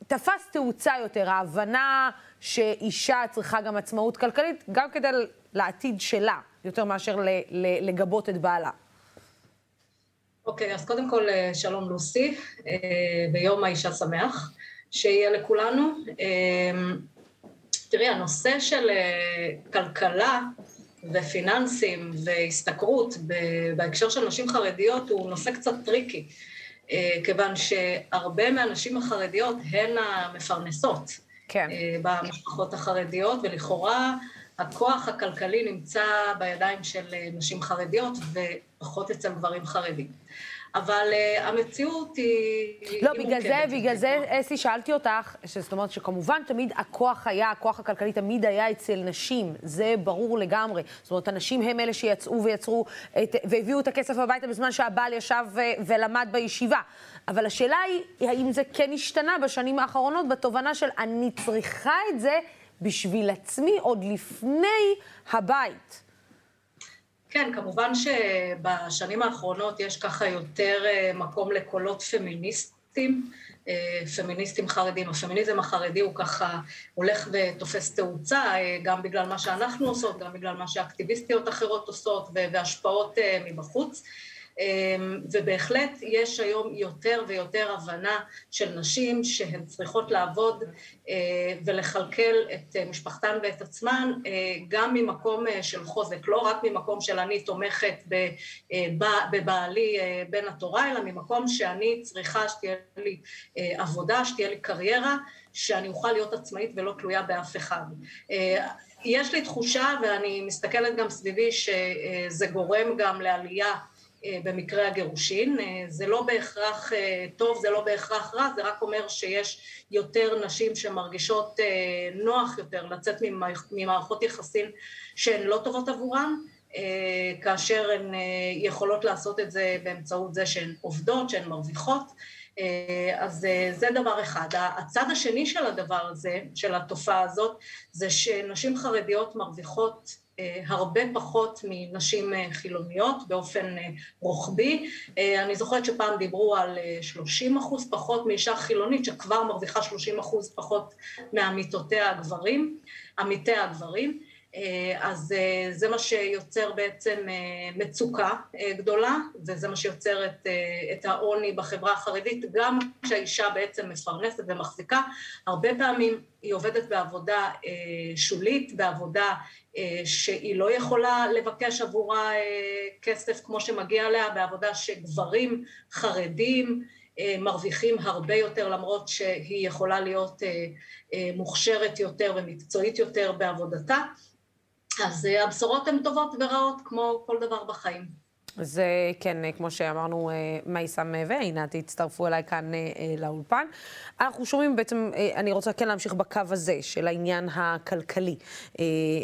[SPEAKER 1] תפס תאוצה יותר, ההבנה שאישה צריכה גם עצמאות כלכלית, גם כדי לעתיד שלה, יותר מאשר לגבות את בעלה.
[SPEAKER 5] אוקיי, אז קודם כל אה, שלום לוסי, אה, ביום האישה שמח, שיהיה לכולנו. אה, תראי, הנושא של אה, כלכלה ופיננסים והשתכרות בהקשר של נשים חרדיות הוא נושא קצת tricky, אה, כיוון שהרבה מהנשים החרדיות הן המפרנסות.
[SPEAKER 1] כן.
[SPEAKER 5] אה, במשפחות החרדיות, ולכאורה הכוח הכלכלי נמצא בידיים של אה, נשים חרדיות ופחות אצל גברים חרדים. אבל uh, המציאות היא...
[SPEAKER 1] לא,
[SPEAKER 5] היא
[SPEAKER 1] בגלל זה. בגלל זה, אסי, שאלתי אותך, זאת אומרת שכמובן תמיד הכוח היה, הכוח הכלכלי תמיד היה אצל נשים, זה ברור לגמרי. זאת אומרת, הנשים הם אלה שיצאו ויצרו, את, והביאו את הכסף הביתה בזמן שהבעל ישב ו, ולמד בישיבה. אבל השאלה היא, האם זה כן השתנה בשנים האחרונות בתובנה של אני צריכה את זה בשביל עצמי עוד לפני הבית.
[SPEAKER 5] כן, כמובן שבשנים האחרונות יש ככה יותר אה, מקום לקולות פמיניסטיים, אה, פמיניסטים חרדים. הפמיניזם החרדי הוא ככה הולך ותופס תאוצה, אה, גם בגלל מה שאנחנו עושות, גם בגלל מה שאקטיביסטיות אחרות עושות והשפעות מבחוץ. ובהחלט יש היום יותר ויותר הבנה של נשים שהן צריכות לעבוד ולכלכל את משפחתן ואת עצמן גם ממקום של חוזק, לא רק ממקום של אני תומכת בבעלי בן התורה, אלא ממקום שאני צריכה שתהיה לי עבודה, שתהיה לי קריירה, שאני אוכל להיות עצמאית ולא תלויה באף אחד. יש לי תחושה, ואני מסתכלת גם סביבי, שזה גורם גם לעלייה במקרה הגירושין. זה לא בהכרח טוב, זה לא בהכרח רע, זה רק אומר שיש יותר נשים שמרגישות נוח יותר לצאת ממערכות יחסים שהן לא טובות עבורן, כאשר הן יכולות לעשות את זה באמצעות זה שהן עובדות, שהן מרוויחות. אז זה דבר אחד. הצד השני של הדבר הזה, של התופעה הזאת, זה שנשים חרדיות מרוויחות הרבה פחות מנשים חילוניות באופן רוחבי. אני זוכרת שפעם דיברו על 30 אחוז פחות מאישה חילונית שכבר מרוויחה 30 אחוז פחות מעמיתותיה הגברים, עמיתיה הגברים. אז זה מה שיוצר בעצם מצוקה גדולה, וזה מה שיוצר את, את העוני בחברה החרדית, גם כשהאישה בעצם מפרנסת ומחזיקה, הרבה פעמים היא עובדת בעבודה שולית, בעבודה שהיא לא יכולה לבקש עבורה כסף כמו שמגיע לה, בעבודה שגברים חרדים מרוויחים הרבה יותר למרות שהיא יכולה להיות מוכשרת יותר ומקצועית יותר בעבודתה. אז הבשורות הן טובות ורעות כמו כל דבר בחיים.
[SPEAKER 1] זה כן, כמו שאמרנו, מייסם ועינת הצטרפו אליי כאן לאולפן. אנחנו שומעים בעצם, אני רוצה כן להמשיך בקו הזה של העניין הכלכלי.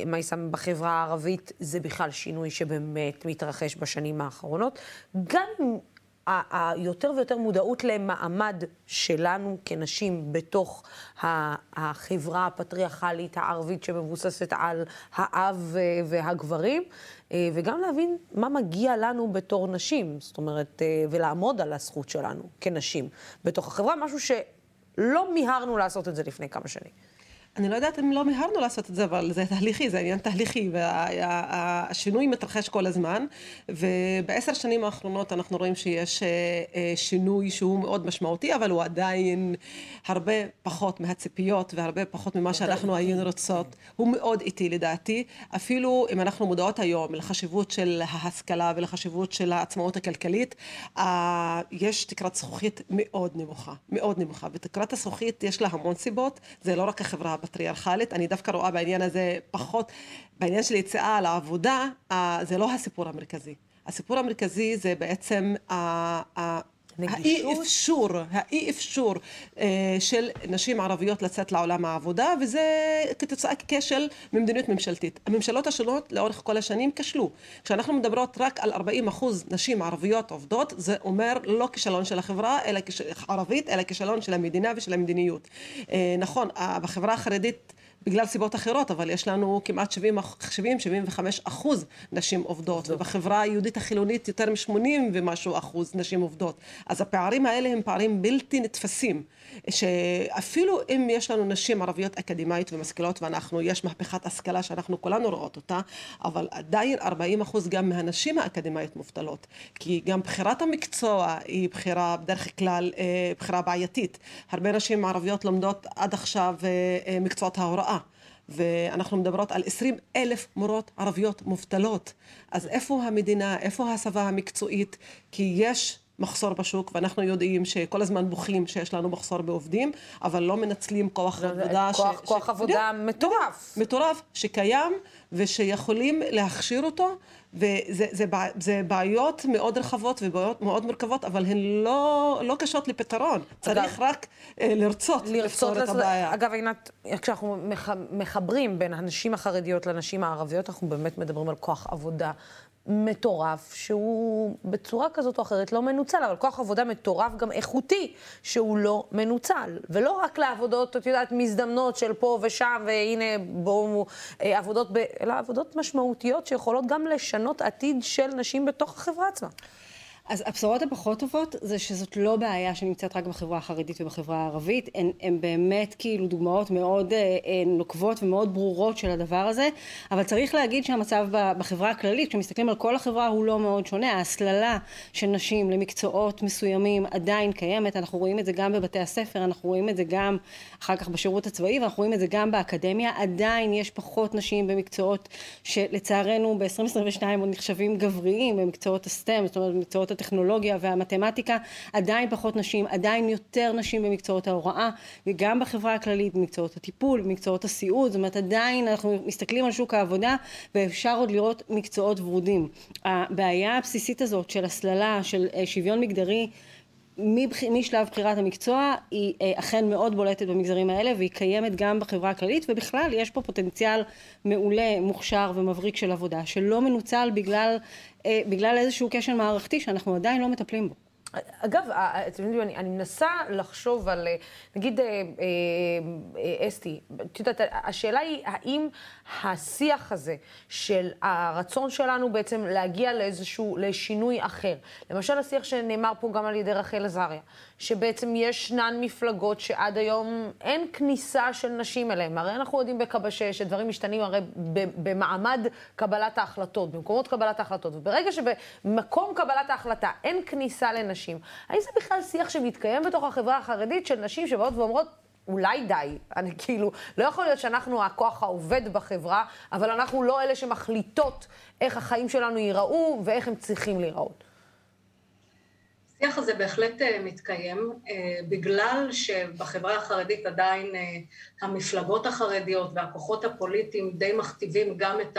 [SPEAKER 1] מייסם בחברה הערבית זה בכלל שינוי שבאמת מתרחש בשנים האחרונות. גם היותר ויותר מודעות למעמד שלנו כנשים בתוך החברה הפטריארכלית הערבית שמבוססת על האב והגברים, וגם להבין מה מגיע לנו בתור נשים, זאת אומרת, ולעמוד על הזכות שלנו כנשים בתוך החברה, משהו שלא מיהרנו לעשות את זה לפני כמה שנים.
[SPEAKER 6] אני לא יודעת אם לא מיהרנו לעשות את זה, אבל זה תהליכי, זה עניין תהליכי, והשינוי מתרחש כל הזמן, ובעשר שנים האחרונות אנחנו רואים שיש שינוי שהוא מאוד משמעותי, אבל הוא עדיין הרבה פחות מהציפיות והרבה פחות ממה שאנחנו היינו רוצות. הוא מאוד איטי לדעתי, אפילו אם אנחנו מודעות היום לחשיבות של ההשכלה ולחשיבות של העצמאות הכלכלית, יש תקרת זכוכית מאוד נמוכה, מאוד נמוכה, ותקרת הזכוכית יש לה המון סיבות, זה לא רק החברה הפטריארכלית, אני דווקא רואה בעניין הזה פחות, בעניין של יציאה לעבודה, זה לא הסיפור המרכזי. הסיפור המרכזי זה בעצם האי אפשור, האי אפשור אה, של נשים ערביות לצאת לעולם העבודה, וזה כתוצאה כשל ממדיניות ממשלתית. הממשלות השונות לאורך כל השנים כשלו. כשאנחנו מדברות רק על 40 אחוז נשים ערביות עובדות, זה אומר לא כישלון של החברה אלא ערבית, אלא כישלון של המדינה ושל המדיניות. אה, נכון, בחברה החרדית בגלל סיבות אחרות, אבל יש לנו כמעט 70-75 אחוז נשים עובדות, ובחברה היהודית החילונית יותר מ-80 ומשהו אחוז נשים עובדות. אז הפערים האלה הם פערים בלתי נתפסים, שאפילו אם יש לנו נשים ערביות אקדמאיות ומשכילות, ואנחנו, יש מהפכת השכלה שאנחנו כולנו רואות אותה, אבל עדיין 40 אחוז גם מהנשים האקדמאיות מובטלות, כי גם בחירת המקצוע היא בחירה בדרך כלל בחירה בעייתית. הרבה נשים ערביות לומדות עד עכשיו מקצועות ההוראה. ואנחנו מדברות על 20 אלף מורות ערביות מובטלות. אז איפה המדינה, איפה ההסבה המקצועית? כי יש מחסור בשוק, ואנחנו יודעים שכל הזמן בוכים שיש לנו מחסור בעובדים, אבל לא מנצלים כוח עבודה...
[SPEAKER 1] כוח, ש... כוח ש... עבודה ש... מטורף.
[SPEAKER 6] מטורף, שקיים ושיכולים להכשיר אותו, וזה זה, זה בעיות מאוד רחבות ובעיות מאוד מורכבות, אבל הן לא, לא קשות לפתרון. צריך רק אה, לרצות, לרצות לפתור את הבעיה.
[SPEAKER 1] אגב, עינת, כשאנחנו מחברים בין הנשים החרדיות לנשים הערביות, אנחנו באמת מדברים על כוח עבודה מטורף, שהוא בצורה כזאת או אחרת לא מנוצל, אבל כוח עבודה מטורף גם איכותי, שהוא לא מנוצל. ולא רק לעבודות, את יודעת, מזדמנות של פה ושם, והנה בואו, אה, עבודות, ב... אלא עבודות משמעותיות שיכולות גם לשנות עתיד של נשים בתוך החברה עצמה.
[SPEAKER 7] אז הבשורות הפחות טובות זה שזאת לא בעיה שנמצאת רק בחברה החרדית ובחברה הערבית, הן, הן באמת כאילו דוגמאות מאוד אה, נוקבות ומאוד ברורות של הדבר הזה, אבל צריך להגיד שהמצב בחברה הכללית, כשמסתכלים על כל החברה הוא לא מאוד שונה, ההסללה של נשים למקצועות מסוימים עדיין קיימת, אנחנו רואים את זה גם בבתי הספר, אנחנו רואים את זה גם אחר כך בשירות הצבאי ואנחנו רואים את זה גם באקדמיה, עדיין יש פחות נשים במקצועות שלצערנו ב-2022 עוד נחשבים גבריים, במקצועות הסטם, זאת אומרת במקצועות הטכנולוגיה והמתמטיקה, עדיין פחות נשים, עדיין יותר נשים במקצועות ההוראה, וגם בחברה הכללית, במקצועות הטיפול, במקצועות הסיעוד, זאת אומרת עדיין אנחנו מסתכלים על שוק העבודה ואפשר עוד לראות מקצועות ורודים. הבעיה הבסיסית הזאת של הסללה, של שוויון מגדרי, משלב בחירת המקצוע היא אכן מאוד בולטת במגזרים האלה והיא קיימת גם בחברה הכללית ובכלל יש פה פוטנציאל מעולה, מוכשר ומבריק של עבודה שלא מנוצל בגלל, בגלל איזשהו כשל מערכתי שאנחנו עדיין לא מטפלים בו.
[SPEAKER 1] אגב, אתם יודעים, אני, אני מנסה לחשוב על, נגיד, אה, אה, אסתי, את יודעת, השאלה היא, האם השיח הזה של הרצון שלנו בעצם להגיע לאיזשהו, לשינוי אחר, למשל השיח שנאמר פה גם על ידי רחל עזריה, שבעצם ישנן מפלגות שעד היום אין כניסה של נשים אליהן, הרי אנחנו יודעים בקבשש שדברים משתנים הרי במעמד קבלת ההחלטות, במקומות קבלת ההחלטות, וברגע שבמקום קבלת ההחלטה אין כניסה לנשים, נשים. האם זה בכלל שיח שמתקיים בתוך החברה החרדית של נשים שבאות ואומרות, אולי די, אני כאילו, לא יכול להיות שאנחנו הכוח העובד בחברה, אבל אנחנו לא אלה שמחליטות איך החיים שלנו ייראו ואיך הם צריכים להיראות.
[SPEAKER 5] השיח הזה בהחלט אה, מתקיים, אה, בגלל שבחברה החרדית עדיין אה, המפלגות החרדיות והכוחות הפוליטיים די מכתיבים גם את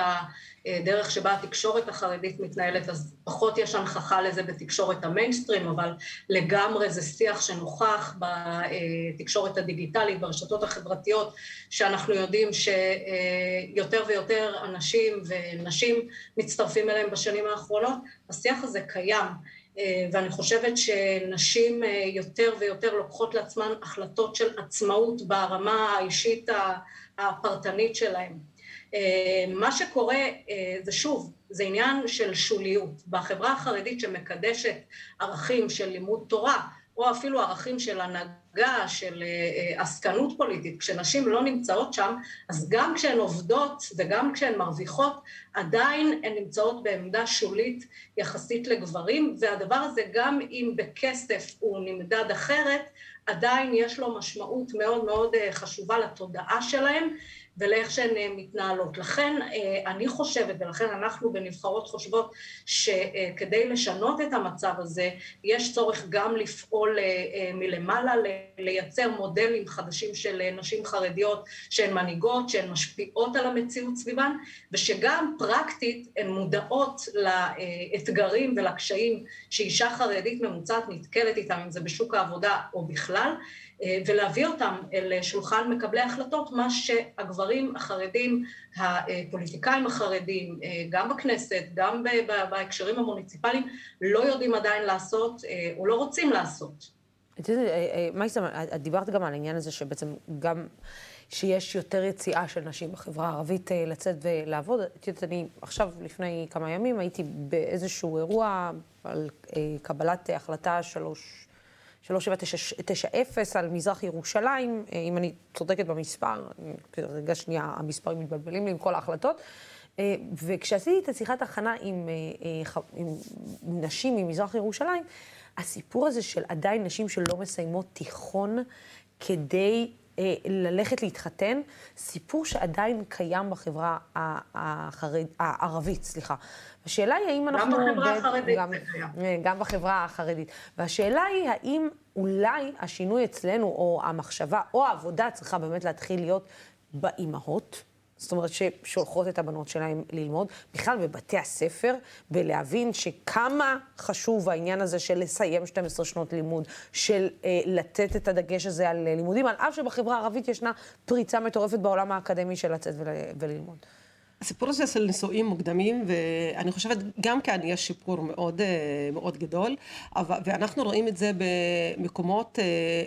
[SPEAKER 5] הדרך שבה התקשורת החרדית מתנהלת, אז פחות יש הנכחה לזה בתקשורת המיינסטרים, אבל לגמרי זה שיח שנוכח בתקשורת הדיגיטלית, ברשתות החברתיות, שאנחנו יודעים שיותר ויותר אנשים ונשים מצטרפים אליהם בשנים האחרונות, השיח הזה קיים. אה, ואני חושבת שנשים אה, יותר ויותר לוקחות לעצמן החלטות של עצמאות ברמה האישית הפרטנית שלהן. אה, מה שקורה זה שוב, זה עניין של שוליות. בחברה החרדית שמקדשת ערכים של לימוד תורה, או אפילו ערכים של הנהגה, של אה, עסקנות פוליטית, כשנשים לא נמצאות שם, אז גם כשהן עובדות וגם כשהן מרוויחות, עדיין הן נמצאות בעמדה שולית יחסית לגברים, והדבר הזה גם אם בכסף הוא נמדד אחרת, עדיין יש לו משמעות מאוד מאוד אה, חשובה לתודעה שלהם, ולאיך שהן אה, מתנהלות. לכן אה, אני חושבת, ולכן אנחנו בנבחרות חושבות, שכדי לשנות את המצב הזה, יש צורך גם לפעול אה, מלמעלה, לייצר מודלים חדשים של נשים חרדיות שהן מנהיגות, שהן משפיעות על המציאות סביבן, ושגם פרקטית הן מודעות לאתגרים ולקשיים שאישה חרדית ממוצעת נתקלת איתם, אם זה בשוק העבודה או בכלל, ולהביא אותם אל שולחן מקבלי ההחלטות, מה שהגברים החרדים, הפוליטיקאים החרדים, אה, גם בכנסת, גם בהקשרים המוניציפליים, לא יודעים עדיין לעשות אה, או לא רוצים לעשות.
[SPEAKER 1] את יודעת, מייסטר, את דיברת גם על העניין הזה שבעצם גם שיש יותר יציאה של נשים בחברה הערבית לצאת ולעבוד. את יודעת, אני עכשיו, לפני כמה ימים, הייתי באיזשהו אירוע על קבלת החלטה שלוש... 3790 על מזרח ירושלים, אה, אם אני צודקת במספר, רגע שנייה, המספרים מתבלבלים לי עם כל ההחלטות. אה, וכשעשיתי את השיחת הכנה עם, אה, עם נשים ממזרח ירושלים, הסיפור הזה של עדיין נשים שלא מסיימות תיכון כדי ללכת להתחתן, סיפור שעדיין קיים בחברה החרד, הערבית, סליחה. השאלה היא האם אנחנו...
[SPEAKER 5] גם בחברה החרדית
[SPEAKER 1] גם, אה, גם בחברה החרדית. והשאלה היא האם אולי השינוי אצלנו, או המחשבה, או העבודה צריכה באמת להתחיל להיות באימהות. זאת אומרת, ששולחות את הבנות שלהם ללמוד, בכלל בבתי הספר, ולהבין שכמה חשוב העניין הזה של לסיים 12 שנות לימוד, של אה, לתת את הדגש הזה על לימודים, על אף שבחברה הערבית ישנה פריצה מטורפת בעולם האקדמי של לצאת ול, וללמוד.
[SPEAKER 6] הסיפור הזה של נישואים מוקדמים, ואני חושבת גם כאן יש שיפור מאוד, אה, מאוד גדול, ואנחנו רואים את זה במקומות אה,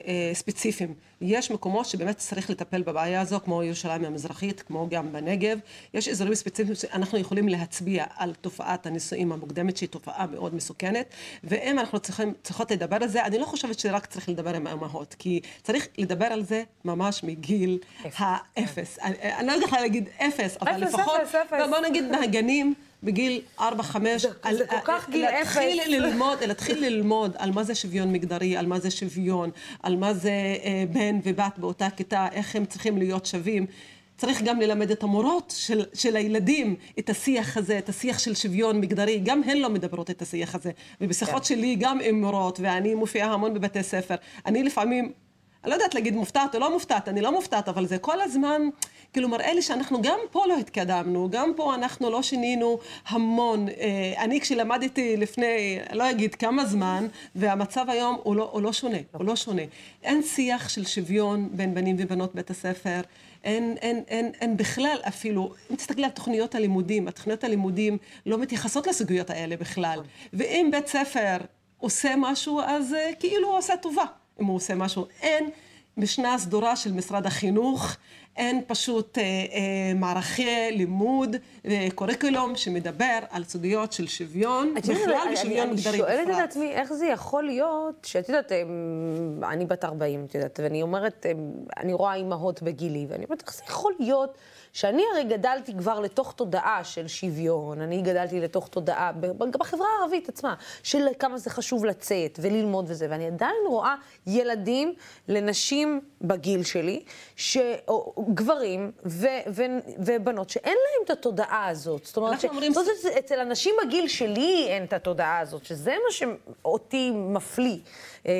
[SPEAKER 6] אה, ספציפיים. יש מקומות שבאמת צריך לטפל בבעיה הזו, כמו ירושלים המזרחית, כמו גם בנגב. יש אזורים ספציפיים שאנחנו יכולים להצביע על תופעת הנישואים המוקדמת, שהיא תופעה מאוד מסוכנת, ואם אנחנו צריכים, צריכות לדבר על זה, אני לא חושבת שרק צריך לדבר עם האמהות, כי צריך לדבר על זה ממש מגיל האפס. אני, לא יודעת להגיד אפס, אבל לפחות... בוא נגיד מהגנים. בגיל 4-5,
[SPEAKER 1] זה, זה כל כך גיל אפס. להתחיל
[SPEAKER 6] ללמוד, להתחיל ללמוד על מה זה שוויון מגדרי, על מה זה שוויון, על מה זה אה, בן ובת באותה כיתה, איך הם צריכים להיות שווים. צריך גם ללמד את המורות של, של הילדים את השיח הזה, את השיח של שוויון מגדרי, גם הן לא מדברות את השיח הזה. ובשיחות כן. שלי גם עם מורות, ואני מופיעה המון בבתי ספר, אני לפעמים אני לא יודעת להגיד מופתעת או לא מופתעת, אני לא מופתעת, אבל זה כל הזמן, כאילו מראה לי שאנחנו גם פה לא התקדמנו, גם פה אנחנו לא שינינו המון. אה, אני כשלמדתי לפני, לא אגיד כמה זמן, והמצב היום הוא לא, הוא לא שונה, הוא לא שונה. אין שיח של שוויון בין בנים ובנות בית הספר. אין, אין, אין, אין בכלל אפילו, אם תסתכלי על תוכניות הלימודים, התוכניות הלימודים לא מתייחסות לסוגיות האלה בכלל. ואם בית ספר עושה משהו, אז אה, כאילו הוא עושה טובה. אם הוא עושה משהו. אין משנה סדורה של משרד החינוך, אין פשוט אה, אה, מערכי לימוד אה, שמדבר על סוגיות של שוויון, בכלל ושוויון מגדרי בפרט.
[SPEAKER 1] אני שואלת את עצמי איך זה יכול להיות, שאת יודעת, אני בת 40, את יודעת, ואני אומרת, אני רואה אימהות בגילי, ואני אומרת, איך זה יכול להיות שאני הרי גדלתי כבר לתוך תודעה של שוויון, אני גדלתי לתוך תודעה, בחברה הערבית עצמה, של כמה זה חשוב לצאת וללמוד וזה, ואני עדיין רואה ילדים לנשים בגיל שלי, ש... או, גברים ו- ו- ובנות שאין להם את התודעה הזאת. זאת אומרת,
[SPEAKER 6] אנחנו אומרים-
[SPEAKER 1] זאת אומרת, אצל אנשים בגיל שלי אין את התודעה הזאת, שזה מה שאותי מפליא. אה,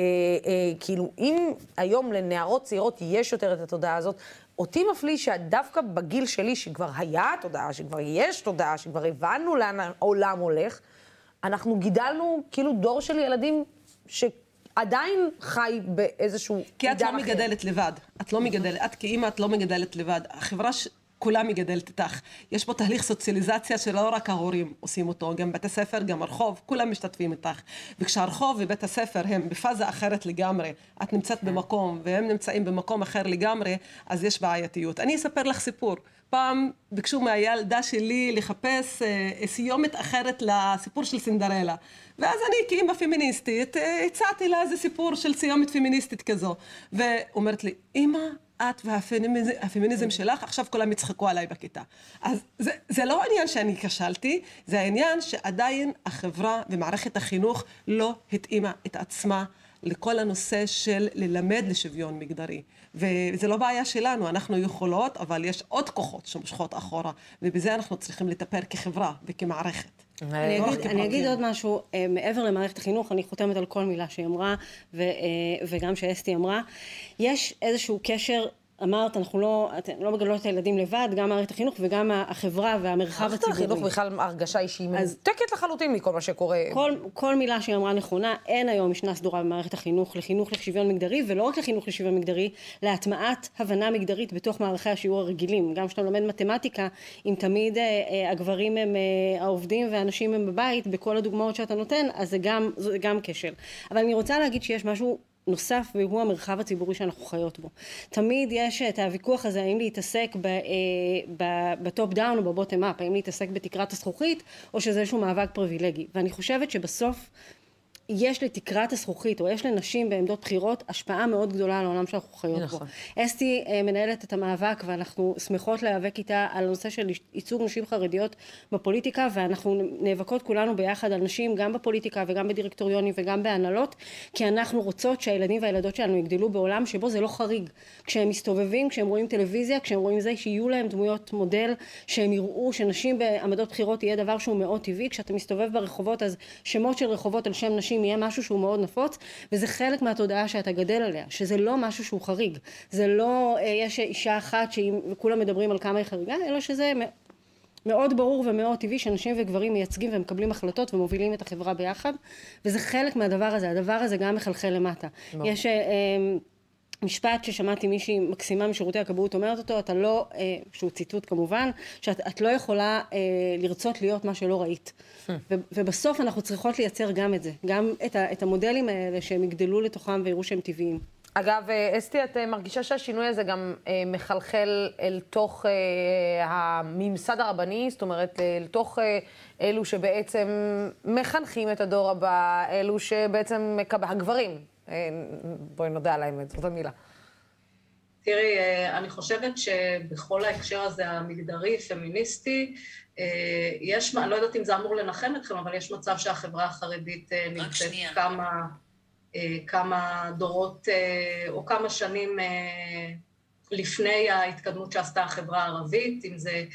[SPEAKER 1] אה, כאילו, אם היום לנערות צעירות יש יותר את התודעה הזאת, אותי מפליא שדווקא בגיל שלי, שכבר היה תודעה, שכבר יש תודעה, שכבר הבנו לאן העולם הולך, אנחנו גידלנו כאילו דור של ילדים שעדיין חי באיזשהו
[SPEAKER 6] כי את
[SPEAKER 1] עידן
[SPEAKER 6] לא
[SPEAKER 1] אחר.
[SPEAKER 6] מגדלת לבד. את לא מגדלת, את כאימא את לא מגדלת לבד. החברה ש... כולה מגדלת איתך. יש פה תהליך סוציאליזציה שלא רק ההורים עושים אותו, גם בית הספר, גם הרחוב, כולם משתתפים איתך. וכשהרחוב ובית הספר הם בפאזה אחרת לגמרי, את נמצאת במקום והם נמצאים במקום אחר לגמרי, אז יש בעייתיות. אני אספר לך סיפור. פעם ביקשו מהילדה שלי לחפש אה, סיומת אחרת לסיפור של סינדרלה. ואז אני כאימא פמיניסטית אה, הצעתי לה איזה סיפור של סיומת פמיניסטית כזו. ואומרת לי, אמא, את והפמיניזם הפמיניזם שלך, עכשיו כולם יצחקו עליי בכיתה. אז זה, זה לא העניין שאני כשלתי, זה העניין שעדיין החברה ומערכת החינוך לא התאימה את עצמה לכל הנושא של ללמד לשוויון מגדרי. וזה לא בעיה שלנו, אנחנו יכולות, אבל יש עוד כוחות שמושכות אחורה, ובזה אנחנו צריכים לטפל כחברה וכמערכת.
[SPEAKER 7] אני
[SPEAKER 6] לא
[SPEAKER 7] אגיד, אני אגיד. עוד משהו, אה, מעבר למערכת החינוך, אני חותמת על כל מילה שהיא אמרה, ו, אה, וגם שאסתי אמרה. יש איזשהו קשר, אמרת, אנחנו לא, אתן לא מגדלות את הילדים לבד, גם מערכת החינוך וגם החברה והמרחב
[SPEAKER 1] מערכת
[SPEAKER 7] הציבורי.
[SPEAKER 1] החינוך בכלל הרגשה היא שהיא מנותקת לחלוטין מכל מה שקורה.
[SPEAKER 7] כל, כל מילה שהיא אמרה נכונה, אין היום משנה סדורה במערכת החינוך לחינוך לשוויון מגדרי, ולא רק לחינוך לשוויון מגדרי, להטמעת הבנה מגדרית בתוך מערכי השיעור הרגילים. גם כשאתה לומד מתמטיקה, אם תמיד אה, אה, הגברים הם אה, העובדים והנשים הם בבית, בכל הדוגמאות שאתה נותן, אז זה גם, זה גם כשל. אבל אני רוצה להגיד שיש משהו נוסף והוא המרחב הציבורי שאנחנו חיות בו. תמיד יש את הוויכוח הזה האם להתעסק אה, ב top down או ב bottom up, האם להתעסק בתקרת הזכוכית או שזה איזשהו מאבק פריבילגי. ואני חושבת שבסוף יש לתקרת הזכוכית, או יש לנשים בעמדות בחירות, השפעה מאוד גדולה על העולם שאנחנו חיות
[SPEAKER 1] נכון.
[SPEAKER 7] בו. אסתי אה, מנהלת את המאבק, ואנחנו שמחות להיאבק איתה על הנושא של ייצוג נשים חרדיות בפוליטיקה, ואנחנו נאבקות כולנו ביחד על נשים, גם בפוליטיקה וגם בדירקטוריונים וגם בהנהלות, כי אנחנו רוצות שהילדים והילדות שלנו יגדלו בעולם שבו זה לא חריג. כשהם מסתובבים, כשהם רואים טלוויזיה, כשהם רואים זה, שיהיו להם דמויות מודל, שהם יראו שנשים בעמדות בחירות יהיה דבר שהוא מאוד טבעי. כשאתה מסתובב ברחובות, אז שמות של רחובות על שם נשים יהיה משהו שהוא מאוד נפוץ, וזה חלק מהתודעה שאתה גדל עליה, שזה לא משהו שהוא חריג. זה לא, אה, יש אישה אחת שכולם מדברים על כמה היא חריגה, אלא שזה מאוד ברור ומאוד טבעי שנשים וגברים מייצגים ומקבלים החלטות ומובילים את החברה ביחד, וזה חלק מהדבר הזה, הדבר הזה גם מחלחל למטה. יש... אה, אה, משפט ששמעתי מישהי מקסימה משירותי הכבאות אומרת אותו, אתה לא, אה, שהוא ציטוט כמובן, שאת את לא יכולה אה, לרצות להיות מה שלא ראית. ו, ובסוף אנחנו צריכות לייצר גם את זה, גם את, ה, את המודלים האלה שהם יגדלו לתוכם ויראו שהם טבעיים.
[SPEAKER 1] אגב, אה, אסתי, את אה, מרגישה שהשינוי הזה גם אה, מחלחל אל תוך אה, הממסד הרבני, זאת אומרת, אה, אל תוך אה, אלו שבעצם מחנכים את הדור הבא, אלו שבעצם. הגברים, אה, בואי נודה על האמת, זאת המילה.
[SPEAKER 5] תראי, אה, אני חושבת שבכל ההקשר הזה המגדרי, פמיניסטי, אה, יש, אני לא יודעת אם זה אמור לנחם אתכם, אבל יש מצב שהחברה החרדית אה, נמצאת. כמה, אה, כמה דורות אה, או כמה שנים אה, לפני ההתקדמות שעשתה החברה הערבית, אם זה אה,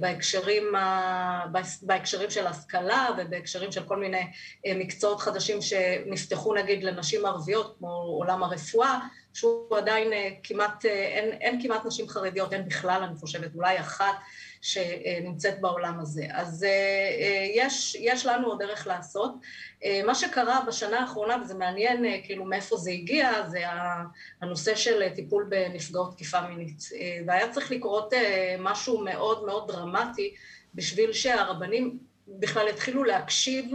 [SPEAKER 5] בהקשרים, ה- בהקשרים של השכלה ובהקשרים של כל מיני אה, מקצועות חדשים שנפתחו נגיד לנשים ערביות, כמו עולם הרפואה, שהוא עדיין אה, כמעט, אה, אין, אין כמעט נשים חרדיות, אין בכלל, אני חושבת, אולי אחת שנמצאת בעולם הזה. אז אה, אה, יש, יש לנו עוד דרך לעשות. אה, מה שקרה בשנה האחרונה, וזה מעניין כאילו מאיפה זה הגיע, זה הנושא של טיפול בנפגעות תקיפה מינית. והיה צריך לקרות משהו מאוד מאוד דרמטי בשביל שהרבנים בכלל התחילו להקשיב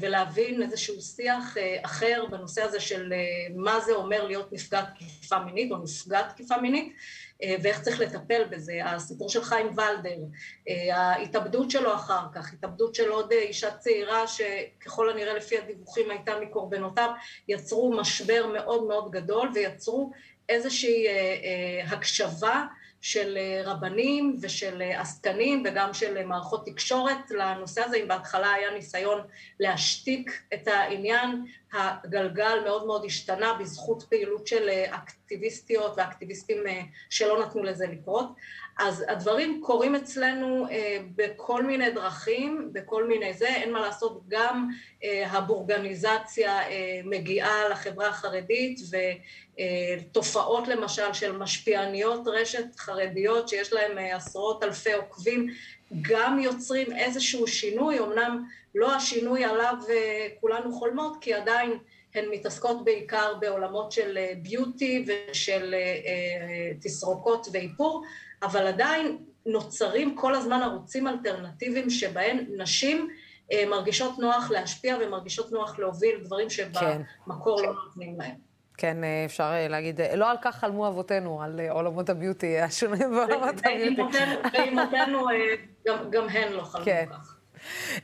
[SPEAKER 5] ולהבין איזשהו שיח אחר בנושא הזה של מה זה אומר להיות נפגעת תקיפה מינית או נפגעת תקיפה מינית ואיך צריך לטפל בזה. הסיפור של חיים ולדר, אה, ההתאבדות שלו אחר כך, התאבדות של עוד אה, אישה צעירה שככל הנראה לפי הדיווחים הייתה מקורבנותיו, יצרו משבר מאוד מאוד גדול ויצרו איזושהי אה, אה, הקשבה של רבנים ושל עסקנים וגם של מערכות תקשורת לנושא הזה, אם בהתחלה היה ניסיון להשתיק את העניין, הגלגל מאוד מאוד השתנה בזכות פעילות של אקטיביסטיות ואקטיביסטים שלא נתנו לזה לקרות. אז הדברים קורים אצלנו אה, בכל מיני דרכים, בכל מיני זה, אין מה לעשות, גם אה, הבורגניזציה אה, מגיעה לחברה החרדית ותופעות למשל של משפיעניות רשת חרדיות שיש להן עשרות אלפי עוקבים, גם יוצרים איזשהו שינוי, אמנם לא השינוי עליו כולנו חולמות, כי עדיין הן מתעסקות בעיקר בעולמות של ביוטי ושל תסרוקות ואיפור, אבל עדיין נוצרים כל הזמן ערוצים אלטרנטיביים שבהם נשים אה, מרגישות נוח להשפיע ומרגישות נוח להוביל דברים שבמקור כן. לא נותנים להם.
[SPEAKER 1] כן, אה, אפשר אה, להגיד, אה, לא על כך חלמו אבותינו, על עולמות הביוטי השונים בעולמות הביוטי.
[SPEAKER 5] ואימותינו, גם הן לא חלמו כן. כך.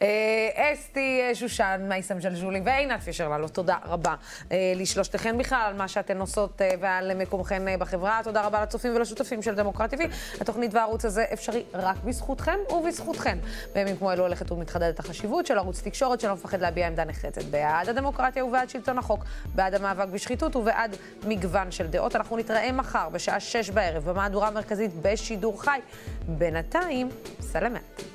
[SPEAKER 1] אה, אסתי שושן, מייסם ג'לג'ולי ועינת פישר ללו, תודה רבה אה, לשלושתכן בכלל על מה שאתן עושות אה, ועל מקומכן בחברה. תודה רבה לצופים ולשותפים של דמוקרט TV. התוכנית והערוץ הזה אפשרי רק בזכותכם ובזכותכן. בימים כמו אלו הולכת ומתחדדת החשיבות של ערוץ תקשורת שלא מפחד להביע עמדה נחרצת בעד הדמוקרטיה ובעד שלטון החוק, בעד המאבק בשחיתות ובעד מגוון של דעות. אנחנו נתראה מחר בשעה שש בערב במהדורה המרכזית בשידור חי. בינתיים, סלמת.